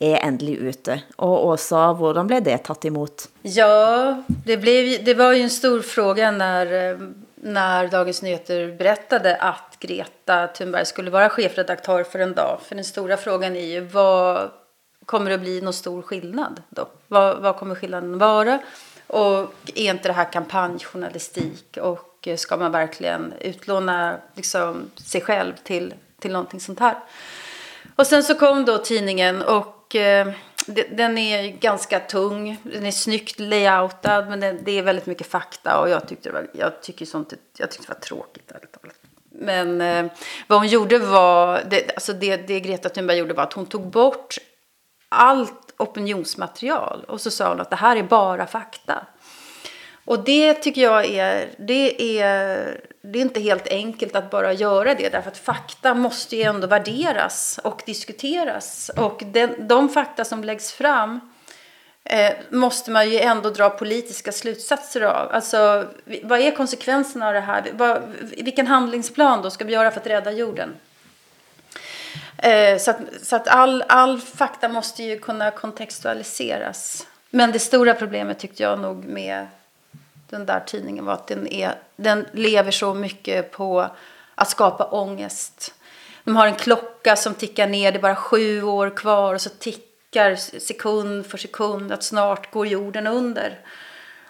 är ändlig ute. Och Åsa, hvordan blev det tatt emot? Ja, det, blev, det var ju en stor fråga när, eh, när Dagens Nyheter berättade att Greta Thunberg skulle vara chefredaktör för en dag. För den stora frågan är ju vad kommer det att bli någon stor skillnad då? Vad, vad kommer skillnaden vara? Och är inte det här kampanjjournalistik? Och ska man verkligen utlåna liksom, sig själv till, till någonting sånt här? Och sen så kom då tidningen och och eh, den är ganska tung. Den är snyggt layoutad men det, det är väldigt mycket fakta och jag tyckte det var, jag tycker sånt, jag tyckte det var tråkigt. Men eh, vad hon gjorde var, det, alltså det, det Greta Thunberg gjorde var att hon tog bort allt opinionsmaterial och så sa hon att det här är bara fakta. Och det tycker jag är, det är, det är inte helt enkelt att bara göra det därför att fakta måste ju ändå värderas och diskuteras. Och den, de fakta som läggs fram eh, måste man ju ändå dra politiska slutsatser av. Alltså, vad är konsekvenserna av det här? Vad, vilken handlingsplan då ska vi göra för att rädda jorden? Eh, så att, så att all, all fakta måste ju kunna kontextualiseras. Men det stora problemet tyckte jag nog med den där tidningen var att den, är, den lever så mycket på att skapa ångest. De har en klocka som tickar ner, det är bara sju år kvar och så tickar sekund för sekund att snart går jorden under.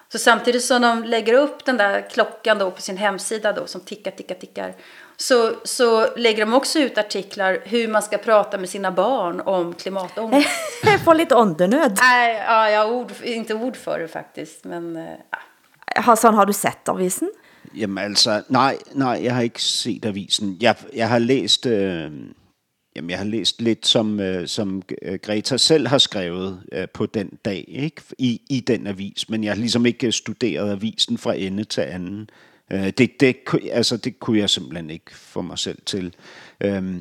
Så samtidigt som de lägger upp den där klockan då på sin hemsida då som tickar, tickar, tickar så, så lägger de också ut artiklar hur man ska prata med sina barn om klimatångest. Jag får lite åndenöd. Nej, ja, jag har ord, inte ord för det faktiskt. Men, ja. Hassan, har du sett avisen? Jamen altså, nej, nej, jeg har ikke set avisen. Jeg, jeg har læst, øh, jamen, jeg har læst lidt, som, øh, som øh, Greta selv har skrevet øh, på den dag, ikke? I, i den avis, men jeg har ligesom ikke øh, studeret avisen fra ende til anden. Øh, det, det, altså, det kunne jeg simpelthen ikke få mig selv til. Øh,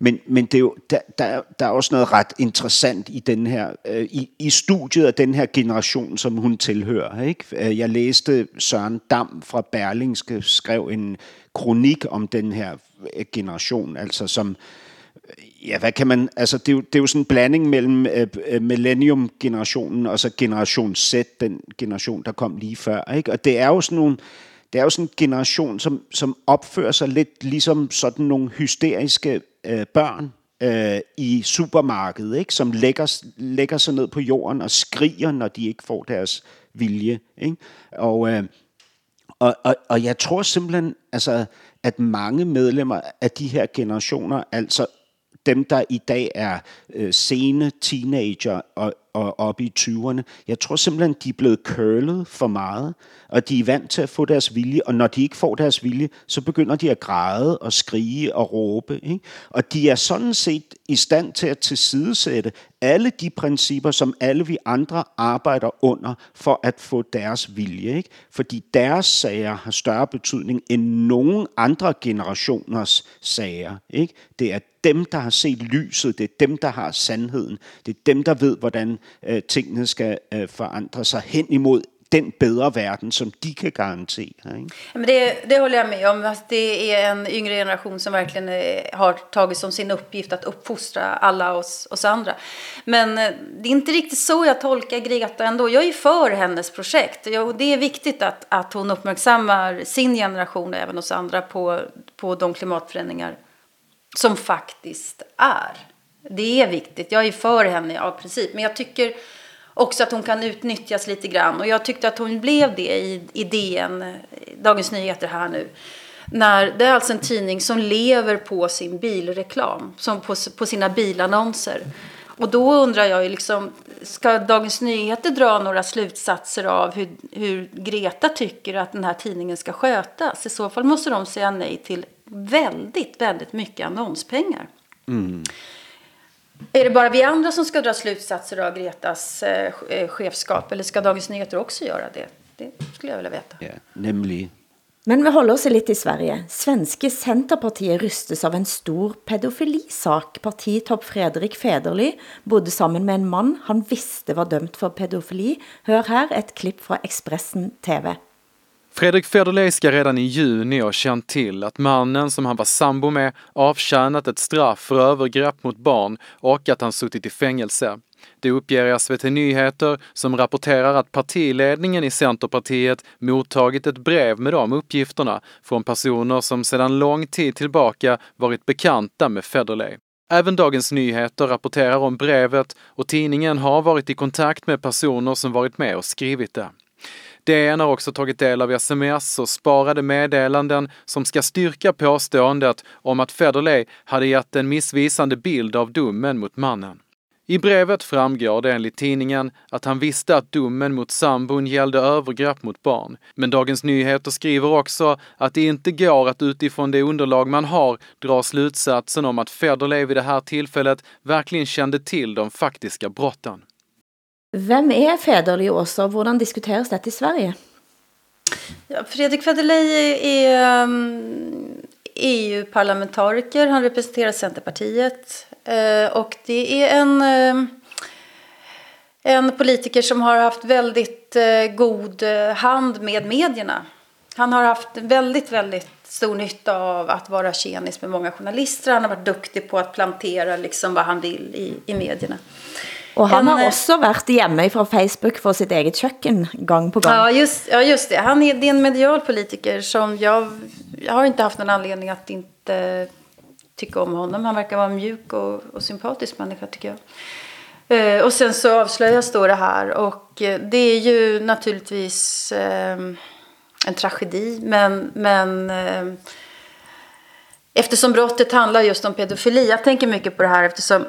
men, men det er jo, der, der, der er også noget ret interessant i den her, øh, i, i studiet af den her generation, som hun tilhører. Ikke? Øh, jeg læste Søren Dam fra Berlingske skrev en kronik om den her øh, generation, altså som øh, Ja, hvad kan man, altså det er jo, det er jo sådan en blanding mellem øh, millennium-generationen og så generation Z, den generation, der kom lige før, ikke? Og det er jo sådan nogle, det er jo sådan en generation, som, som opfører sig lidt ligesom sådan nogle hysteriske øh, børn øh, i supermarkedet, ikke? som lægger, lægger sig ned på jorden og skriger, når de ikke får deres vilje. Ikke? Og, øh, og, og, og jeg tror simpelthen, altså, at mange medlemmer af de her generationer, altså dem, der i dag er øh, sene teenager og, og op i 20'erne, jeg tror simpelthen, de er blevet curlet for meget, og de er vant til at få deres vilje, og når de ikke får deres vilje, så begynder de at græde og skrige og råbe. Ikke? Og de er sådan set i stand til at tilsidesætte alle de principper, som alle vi andre arbejder under for at få deres vilje. Ikke? Fordi deres sager har større betydning end nogen andre generationers sager. Ikke? Det er dem, der har set lyset, det er dem, der har sandheden, det er dem, der ved, hvordan øh, tingene skal øh, forandre sig hen imod den bedre verden som de kan garantere. Ikke? Men det, det håller jag med om. Att det är en yngre generation som verkligen øh, har tagit som sin uppgift att uppfostra alla oss, oss andra. Men øh, det är inte riktigt så jag tolkar Greta ändå. Jag är för hennes projekt. Och det är viktigt att, att hon uppmärksammar sin generation och även oss andra på, på de klimatförändringar som faktiskt är. Det är viktigt. Jag är för henne av princip. Men jag tycker också att hon kan utnyttjas lite grann. Och jag tyckte att hon blev det i, i DN, Dagens Nyheter här nu. När, det är alltså en tidning som lever på sin bilreklam, som på, på sina bilannonser. Och då undrar jag ju liksom, ska Dagens Nyheter dra några slutsatser av hur, hur Greta tycker att den här tidningen ska skötas? I så fall måste de säga nej till väldigt, väldigt mycket annonspengar. Mm. Är det bara vi andra som ska dra slutsatser av Gretas eh, eh, chefskap eller ska Dagens Nyheter också göra det? Det skulle jag vilja veta. Ja, nämligen. Men vi holder oss litt i Sverige. Svenske Senterpartiet rystes av en stor pedofilisak. Partitopp Fredrik Federly bodde sammen med en mann han visste var dømt for pedofili. Hør her et klipp fra Expressen TV. Fredrik Federley ska redan i juni ha känt till att mannen som han var sambo med avtjänat ett straff för övergrepp mot barn och att han suttit i fängelse. Det uppger SVT Nyheter som rapporterar att partiledningen i Centerpartiet mottagit ett brev med de uppgifterna från personer som sedan lång tid tillbaka varit bekanta med Federley. Även Dagens Nyheter rapporterar om brevet och tidningen har varit i kontakt med personer som varit med och skrivit det. DN har också tagit del av sms och sparade meddelanden som ska styrka påståendet om att Federley hade gett en missvisande bild av domen mot mannen. I brevet framgår det enligt tidningen att han visste att domen mot sambon gällde övergrepp mot barn. Men Dagens Nyheter skriver också att det inte går att utifrån det underlag man har dra slutsatsen om att Federley vid det här tillfället verkligen kände till de faktiska brotten. Vem är Federley också og hvordan diskuteras det i Sverige? Ja, Fredrik Federley är um, ehm, EU-parlamentariker. Han representerar Centerpartiet. Uh, och det är en, uh, en politiker som har haft väldigt uh, god eh, hand med medierna. Han har haft väldigt, väldigt stor nytta av att vara tjenis med många journalister. Han har varit duktig på att plantera liksom vad han vill i, i medierna. Och han har också varit hemma från Facebook för sitt eget köken gång på gång. Ja just, ja, just det. Han är, det är en medial politiker som jag, jag har inte haft någon anledning att inte tycka om honom. Han verkar vara en mjuk och, och sympatisk människa tycker jag. Eh, och sen så avslöjas då det här och eh, det är ju naturligtvis eh, en tragedi men, men eh, eftersom brottet handlar just om pedofili. Jag tänker mycket på det här eftersom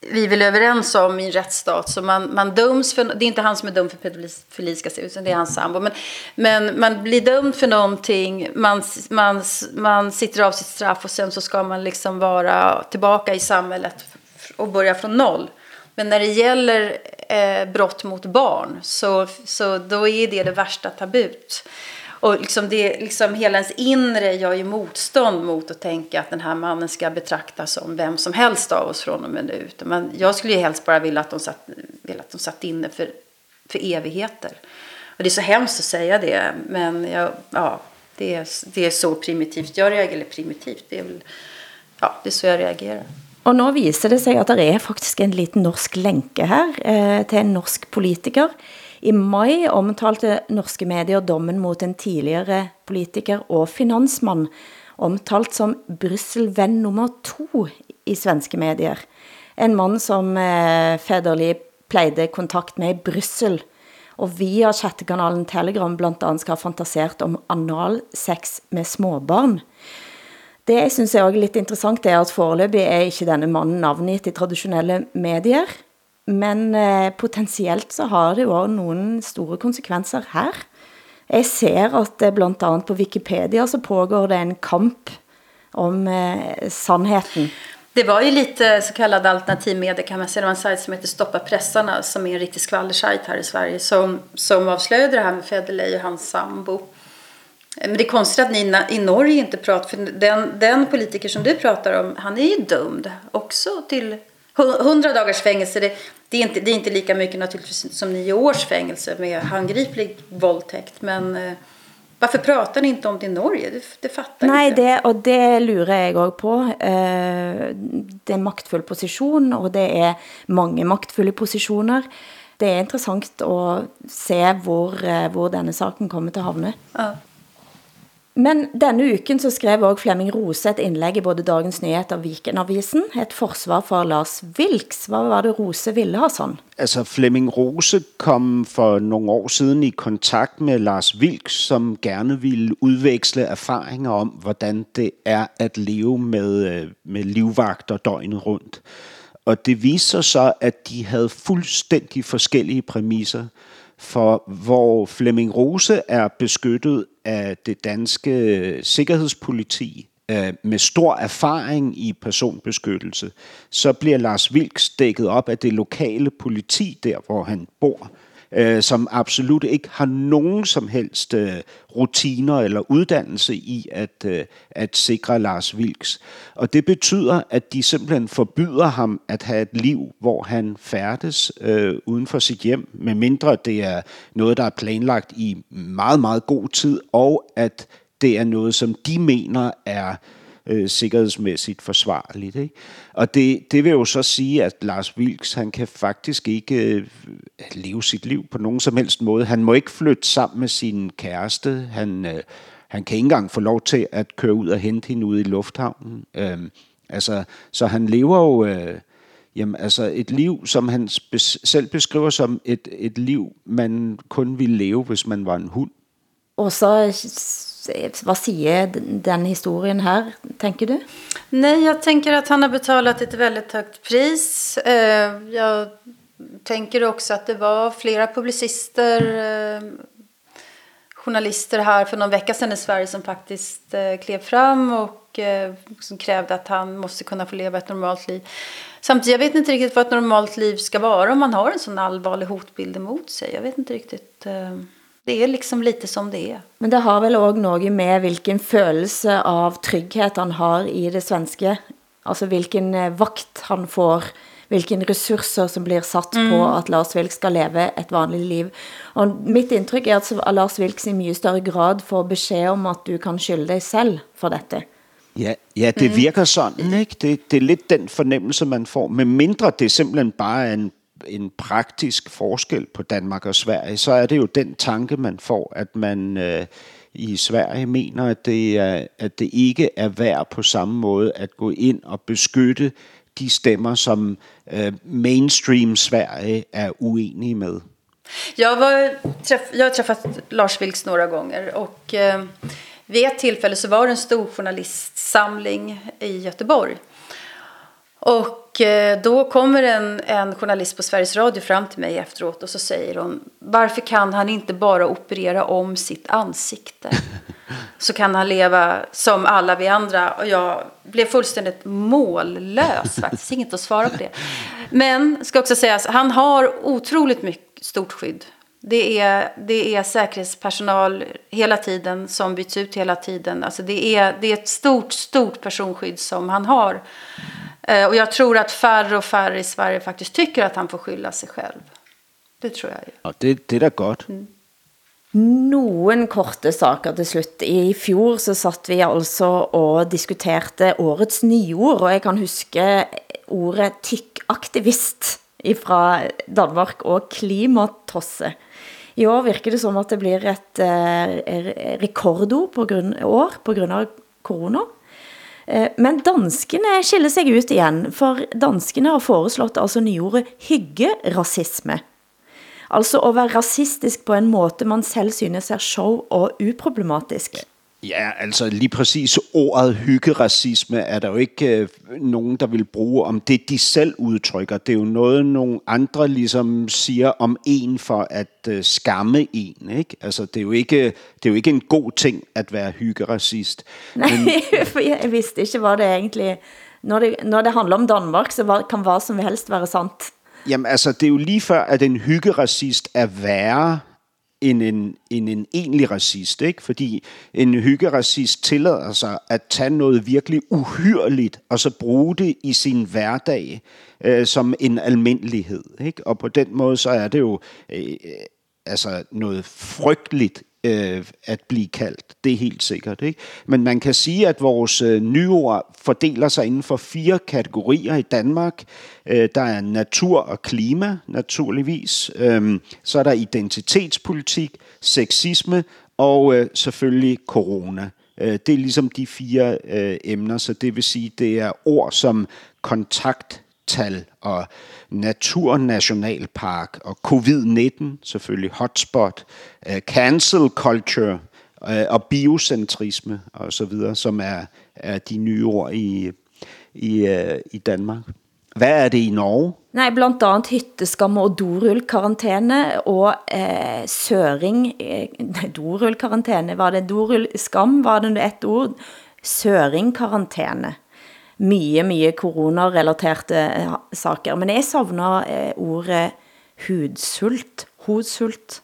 vi är väl överens om i en rättsstat. Så man, man döms för, det är inte han som är dömd för pedofili ska se utan det är hans sambo. Men, men man blir dömd för någonting, man, man, man sitter av sitt straff och sen så ska man liksom vara tillbaka i samhället och börja från noll. Men när det gäller eh, brott mot barn så, så då är det det värsta tabut. Och liksom det, liksom hela ens inre gör ju motstånd mot att tänka att den här mannen ska betraktas som vem som helst av oss från och med nu. Men jag skulle ju helst bara vilja att de satt, vilja att de satt inne för, för evigheter. Och det är så hemskt att säga det, men jag, ja, det, är, det är så primitivt. Jag reagerar, eller primitivt, det är väl, ja, det är så jag reagerar. Och nu visar det sig att det är faktiskt en liten norsk länke här eh, till en norsk politiker i maj omtalte norske medier dommen mot en tidligere politiker og finansmann, omtalt som Brysselven nummer to i svenske medier. En mann som eh, Federli plejede kontakt med i Brussel, og via chattekanalen Telegram blandt andet skal ha fantasert om anal sex med småbarn. Det jeg synes er også lidt interessant er at foreløbig er ikke denne mannen navnet i traditionelle medier, men eh, potentielt så har det jo også nogle store konsekvenser her. Jeg ser at det blandt andet på Wikipedia så pågår det en kamp om eh, sandheden. Det var ju lite eh, så kallad alternativmedia kan man säga. Det var en sajt som heter Stoppa pressarna som är en riktig skvallersajt här i Sverige som, som avslöjade det här med Federley och hans sambo. Eh, men det är konstigt att ni i Norge inte pratar, för den, den politiker som du pratar om, han är ju dömd också till 100 dagars fängelse, det, det, är inte, det är inte lika mycket naturligtvis som nio års fängelse med handgriplig våldtäkt. Men eh, varför pratar ni inte om det i Norge? Det, det fattar Nej, inte. det, och det lurer jag också på. Eh, det är en maktfull position och det är många maktfulla positioner. Det är intressant att se hvor, eh, hvor denne saken kommer til havne. Ja. Men denne uken så skrev også Flemming Rose et indlæg i både Dagens Nyheter og Vikenavisen. Et forsvar for Lars Vilks. Hvad var det Rose ville ha sådan? Altså Flemming Rose kom for nogle år siden i kontakt med Lars Vilks, som gerne ville udveksle erfaringer om, hvordan det er at leve med, øh, med livvagter døgnet rundt. Og det viste sig så, at de havde fuldstændig forskellige præmisser for hvor Flemming Rose er beskyttet af det danske sikkerhedspoliti øh, med stor erfaring i personbeskyttelse, så bliver Lars Vilks dækket op af det lokale politi der, hvor han bor øh, som absolut ikke har nogen som helst øh, rutiner eller uddannelse i at, øh, at sikre Lars Vilks. Og det betyder, at de simpelthen forbyder ham at have et liv, hvor han færdes øh, uden for sit hjem, medmindre det er noget, der er planlagt i meget, meget god tid, og at det er noget, som de mener er øh, sikkerhedsmæssigt forsvarligt. Ikke? Og det, det vil jo så sige, at Lars Vilks, han kan faktisk ikke øh, leve sit liv på nogen som helst måde. Han må ikke flytte sammen med sin kæreste. Han, øh, han kan ikke engang få lov til at køre ud og hente hende ude i lufthavnen. Øh, altså, så han lever jo... Øh, Jamen altså et liv, som han selv beskriver som et, et liv, man kun ville leve, hvis man var en hund. Og så, eh, hvad siger den- historien her, tænker du? Nej, jag tänker att han har betalat ett väldigt högt pris. Eh, Jag tänker också att det var flera publicister, eh, journalister här för någon vecka sedan i Sverige som faktiskt eh, klev fram och som krävde att han måste kunna få leva ett normalt liv. Samtidigt, jag vet inte riktigt vad ett normalt liv ska vara om man har en sån allvarlig hotbild emot sig. Jag vet inte riktigt. eh, det är liksom lite som det är. Men det har vel også noget med, hvilken følelse av trygghet han har i det svenske. Altså hvilken eh, vagt han får, hvilken ressourcer som blir satt på at Lars Vilks skal leve et vanligt liv. Og mitt indtryk er at Lars Vilks i mye større grad får besked om, at du kan skylde dig selv for dette. Ja, ja det virker sådan, ikke? Det, det er lidt den fornemmelse, man får. Med mindre det simpelthen bare er en, en praktisk forskel på Danmark og Sverige, så er det jo den tanke, man får, at man øh, i Sverige mener, at det, er, at det ikke er værd på samme måde at gå ind og beskytte de stemmer, som øh, mainstream Sverige er uenige med. Jag, var, träff, jag har träffat Lars Vilks några gånger och eh, vid ett tillfälle så var det en stor journalistsamling i Göteborg. Och då kommer en, en journalist på Sveriges Radio fram till mig efteråt och så säger hon Varför kan han inte bara operera om sitt ansikte? Så kan han leva som alla vi andra. Och jag blev fullständigt mållös faktiskt. Inget att svara på det. Men ska också sägas, han har otroligt mycket stort skydd. Det är, det är säkerhetspersonal hela tiden som byts ut hela tiden. Alltså det, är, det är ett stort, stort personskydd som han har. Eh, Och jag tror att färre och färre i Sverige faktiskt tycker att han får skylla sig själv. Det tror jag ju. Og det, det er da godt. Nogle korte saker til slut. I fjor så satt vi altså og diskuterte årets nyord, og jeg kan huske ordet tykkaktivist fra Danmark og klimatosse. I år virker det som at det blir et eh, rekordord på grunn, år på grund av corona. Eh, Men danskene skiller sig ut igen, for danskene har foreslået altså nyordet hyggerasisme. Altså at være rasistisk på en måde, man selv synes er sjov og uproblematisk. Ja, altså lige præcis ordet hyggeracisme er der jo ikke øh, nogen, der vil bruge om det, de selv udtrykker. Det er jo noget, nogle andre ligesom siger om en for at øh, skamme en. Ikke? Altså, det er, jo ikke, det er jo ikke en god ting at være hyggeracist. Nej, for jeg vidste ikke, hvad det egentlig... Når det, når det handler om Danmark, så kan hvad som helst være sandt. Jamen altså, det er jo lige før, at en hyggeracist er værre end en, end en egentlig racist, ikke? Fordi en hyggeracist tillader sig at tage noget virkelig uhyrligt, og så bruge det i sin hverdag øh, som en almindelighed, ikke? Og på den måde, så er det jo øh, altså noget frygteligt øh, at blive kaldt. Det er helt sikkert. Ikke? Men man kan sige, at vores øh, nyord fordeler sig inden for fire kategorier i Danmark. Øh, der er natur og klima, naturligvis. Øh, så er der identitetspolitik, sexisme og øh, selvfølgelig corona. Øh, det er ligesom de fire øh, emner, så det vil sige, det er ord som kontakt, tal og naturnationalpark og covid-19, selvfølgelig hotspot, øh, cancel culture øh, og biocentrisme og så videre, som er, er de nye ord i, i, øh, i Danmark. Hvad er det i Norge? Nej, blandt andet hytteskam og dorullkarantæne og eh, søring. Eh, dorullkarantæne, var det dorullskam? Var det et ord? Søringkarantæne. Mye, mye coronarelaterte eh, saker. Men jeg savner eh, ordet hudsult. Hudsult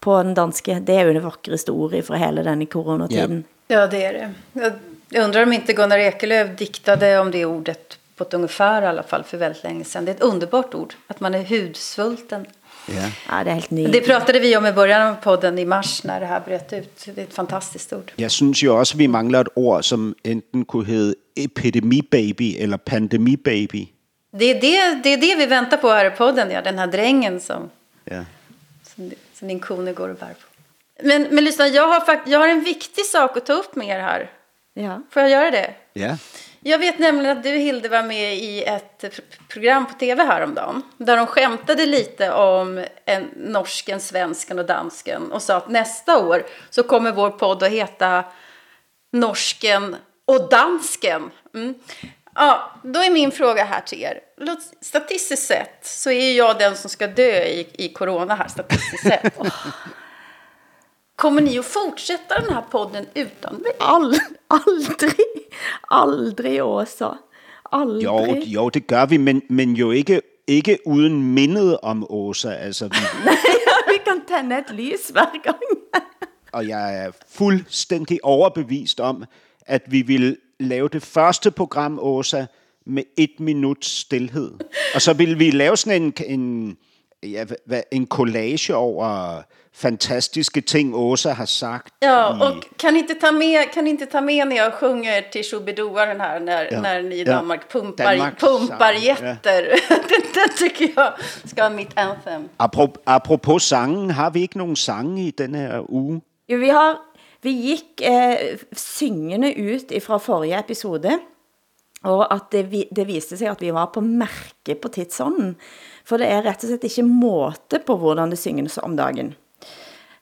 på den danske. Det er jo det vakreste ordet fra hele denne coronatiden. Ja, det är det. Jag, jag undrar om inte Gunnar Ekelöf diktade om det ordet på ett ungefär i alla fall för väldigt länge sedan. Det är ett underbart ord, att man är hudsvulten. Ja. Ja, det er helt Det nydeligt. pratade vi om i början av podden i mars när det här bröt ut. Det är ett fantastiskt ord. Jeg synes jo også, at vi mangler et ord, som enten kunne hedde epidemibaby eller pandemibaby. Det är det, det är det vi väntar på här i podden, ja. Den här drängen som, Ja. som, som din kone går och bär på. Men, men lyssna, jag har, fakt- jag har en viktig sak att ta upp med er här. Ja. Får jag göra det? Ja. Jag vet nämligen att du Hilde var med i ett program på tv häromdagen. Där de skämtade lite om en norsken, svensken och dansken. Och sa att nästa år så kommer vår podd att heta Norsken och dansken. Mm. Ja, då är min fråga här till er. Statistiskt sett så är jag den som ska dö i, i corona här statistiskt sett. Kommer ni att fortsätta den här podden utan mig? All, aldrig, aldrig Åsa. Aldrig. Jo, jo, det gør vi, men, men jo ikke, ikke uden mindet om Åsa. Altså, vi, Vi kan tænde et lys hver gang. og jeg er fuldstændig overbevist om, at vi vil lave det første program, Åsa, med et minuts stillhed. Og så vil vi lave sådan en, en, ja, en collage over fantastiske ting, Åsa har sagt. Ja, i- och kan ni inte ta med, kan ni inte ta med när jag sjunger till Shubidoa den här när, Ja. när ni i Ja. Danmark pumpar, Danmarks pumpar sang, jätter. den, den tycker jag ska vara mitt anthem. Apropos, apropos sangen, har vi ikke nogen sange i denne her uge? Jo, vi, har, vi gikk eh, syngende ut fra forrige episode, og at det, vi, det viste seg at vi var på merke på tidsånden. For det er rett og slett ikke måte på hvordan det synges om dagen.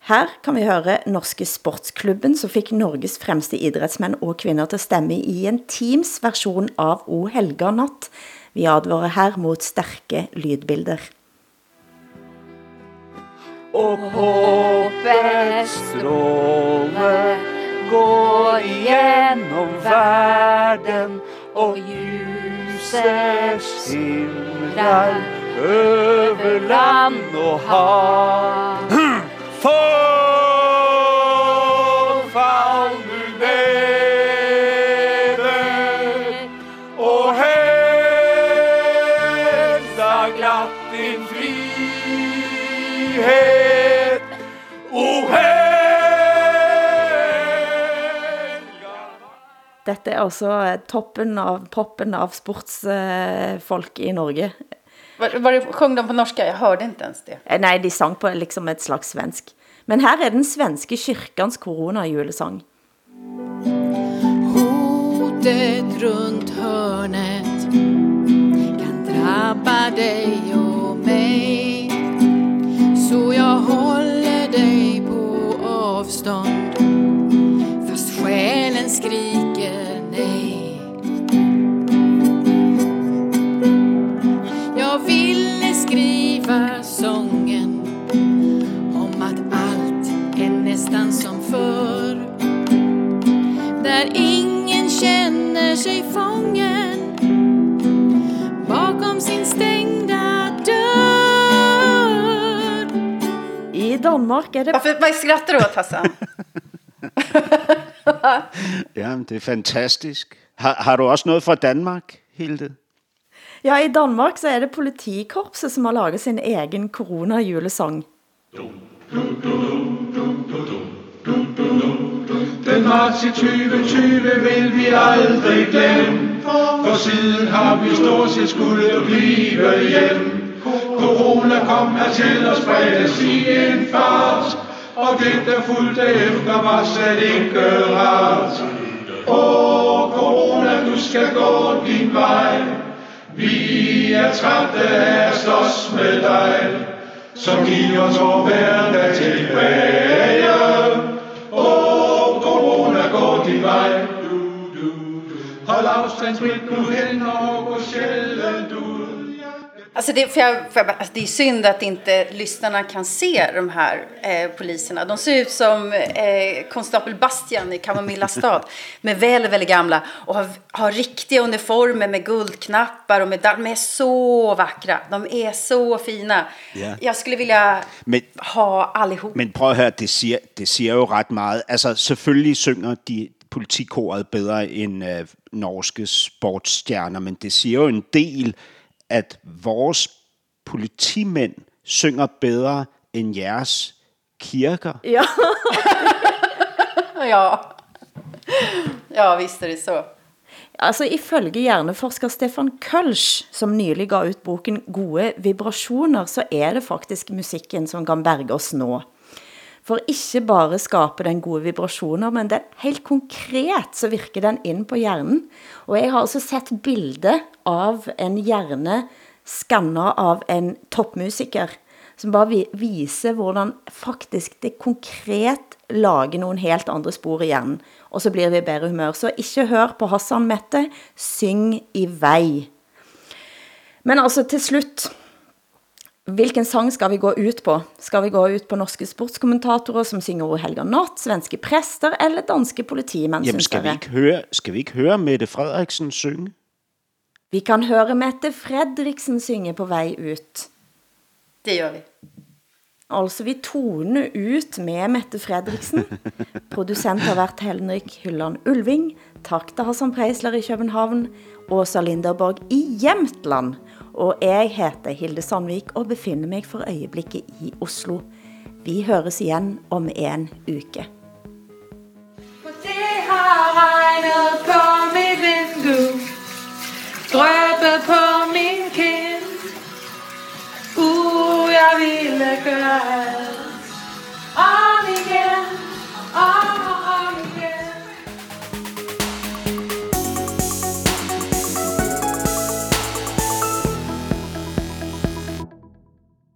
Her kan vi høre Norske Sportsklubben, som fikk Norges fremste idrettsmenn og kvinner til å stemme i en Teams versjon av O helga natt. Vi advarer her mot sterke lydbilder. Og håpets stråle går igjennom verden, og ljuset skimrar over land og hav. For glatt frihet. Dette er også toppen av, poppen av sportsfolk i Norge. Var, var det, sjöng de på norska? Jag hörde inte ens det. Eh, Nei, de sang på liksom et slags svensk. Men her er den svenske kyrkans koronajulesang. Hotet runt hörnet kan drabba dig och mig Så jag håller dig på avstånd fast själen skriker nej är nästan som förr där ingen känner sig fången bakom sin stängda dörr. I Danmark er det... Varför, vad skrattar du åt Hassan? Ja, det er fantastisk. Har, har du også noget fra Danmark, Hilde? Ja, i Danmark så er det politikorpset som har laget sin egen koronajulesang. Den marts i 2020 vil vi aldrig glemme, for siden har vi stort set skulle blive hjem. Corona kom her til os fredags i en fart, og det der fulgte efter var slet ikke rart. Åh, corona, du skal gå din vej. Vi er trætte af at slås med dig, som giver os vor hverdag tilbage. Hold afstand, smidt nu hen og gå sjældent ud. Alltså det, för jag, för jag, alltså det är synd att inte lyssnarna kan se de här eh, poliserna. De ser ut som eh, konstapel Bastian i Kamomilla stad. Men väldigt, väldigt gamla. Och har, har riktiga uniformer med guldknappar och medaljer. De är så vackra. De är så fina. Ja. Jag skulle vilja Men, ha allihop. men prøv at høre, det siger, det siger jo ret meget. Altså, selvfølgelig synger de politikoret bedre end øh, norske sportsstjerner, men det siger jo en del, at vores politimænd synger bedre end jeres kirker. Ja. ja. ja, visst är det så. Altså, ifølge hjerneforsker Stefan Kölsch, som nylig ga ut boken Gode vibrasjoner, så er det faktisk musikken som kan berge oss nå. For ikke bare skaber den gode vibrationer, men den helt konkret så virker den ind på hjernen. Og jeg har også sett bilde av en hjerne skannet av en topmusiker, som bare viser hvordan faktisk det konkret lager nogle helt andre spor i hjernen. Og så blir vi i bedre humør. Så ikke hør på Hassan Mette, syng i vej. Men altså til slut, hvilken sang skal vi gå ut på? Skal vi gå ut på norske sportskommentatorer, som synger O Helga Natt, svenske præster eller danske politimænd, Jamen, skal vi, ikke høre, skal vi ikke høre Mette Frederiksen synge? Vi kan høre Mette Fredriksen synge på vej ut. Det gør vi. Altså, vi toner ut med Mette Fredriksen. Producent har været Henrik Hylland Ulving. Tak til Hassan Preisler i København. Åsa Linderborg i Jämtland. Og jeg heter Hilde Sandvik og befinder mig for øjeblikket i Oslo. Vi høres igen om en uke. Det har regnet på mit vindue Drøbe på min kind Uh, jeg ville gøre alt Om igen, om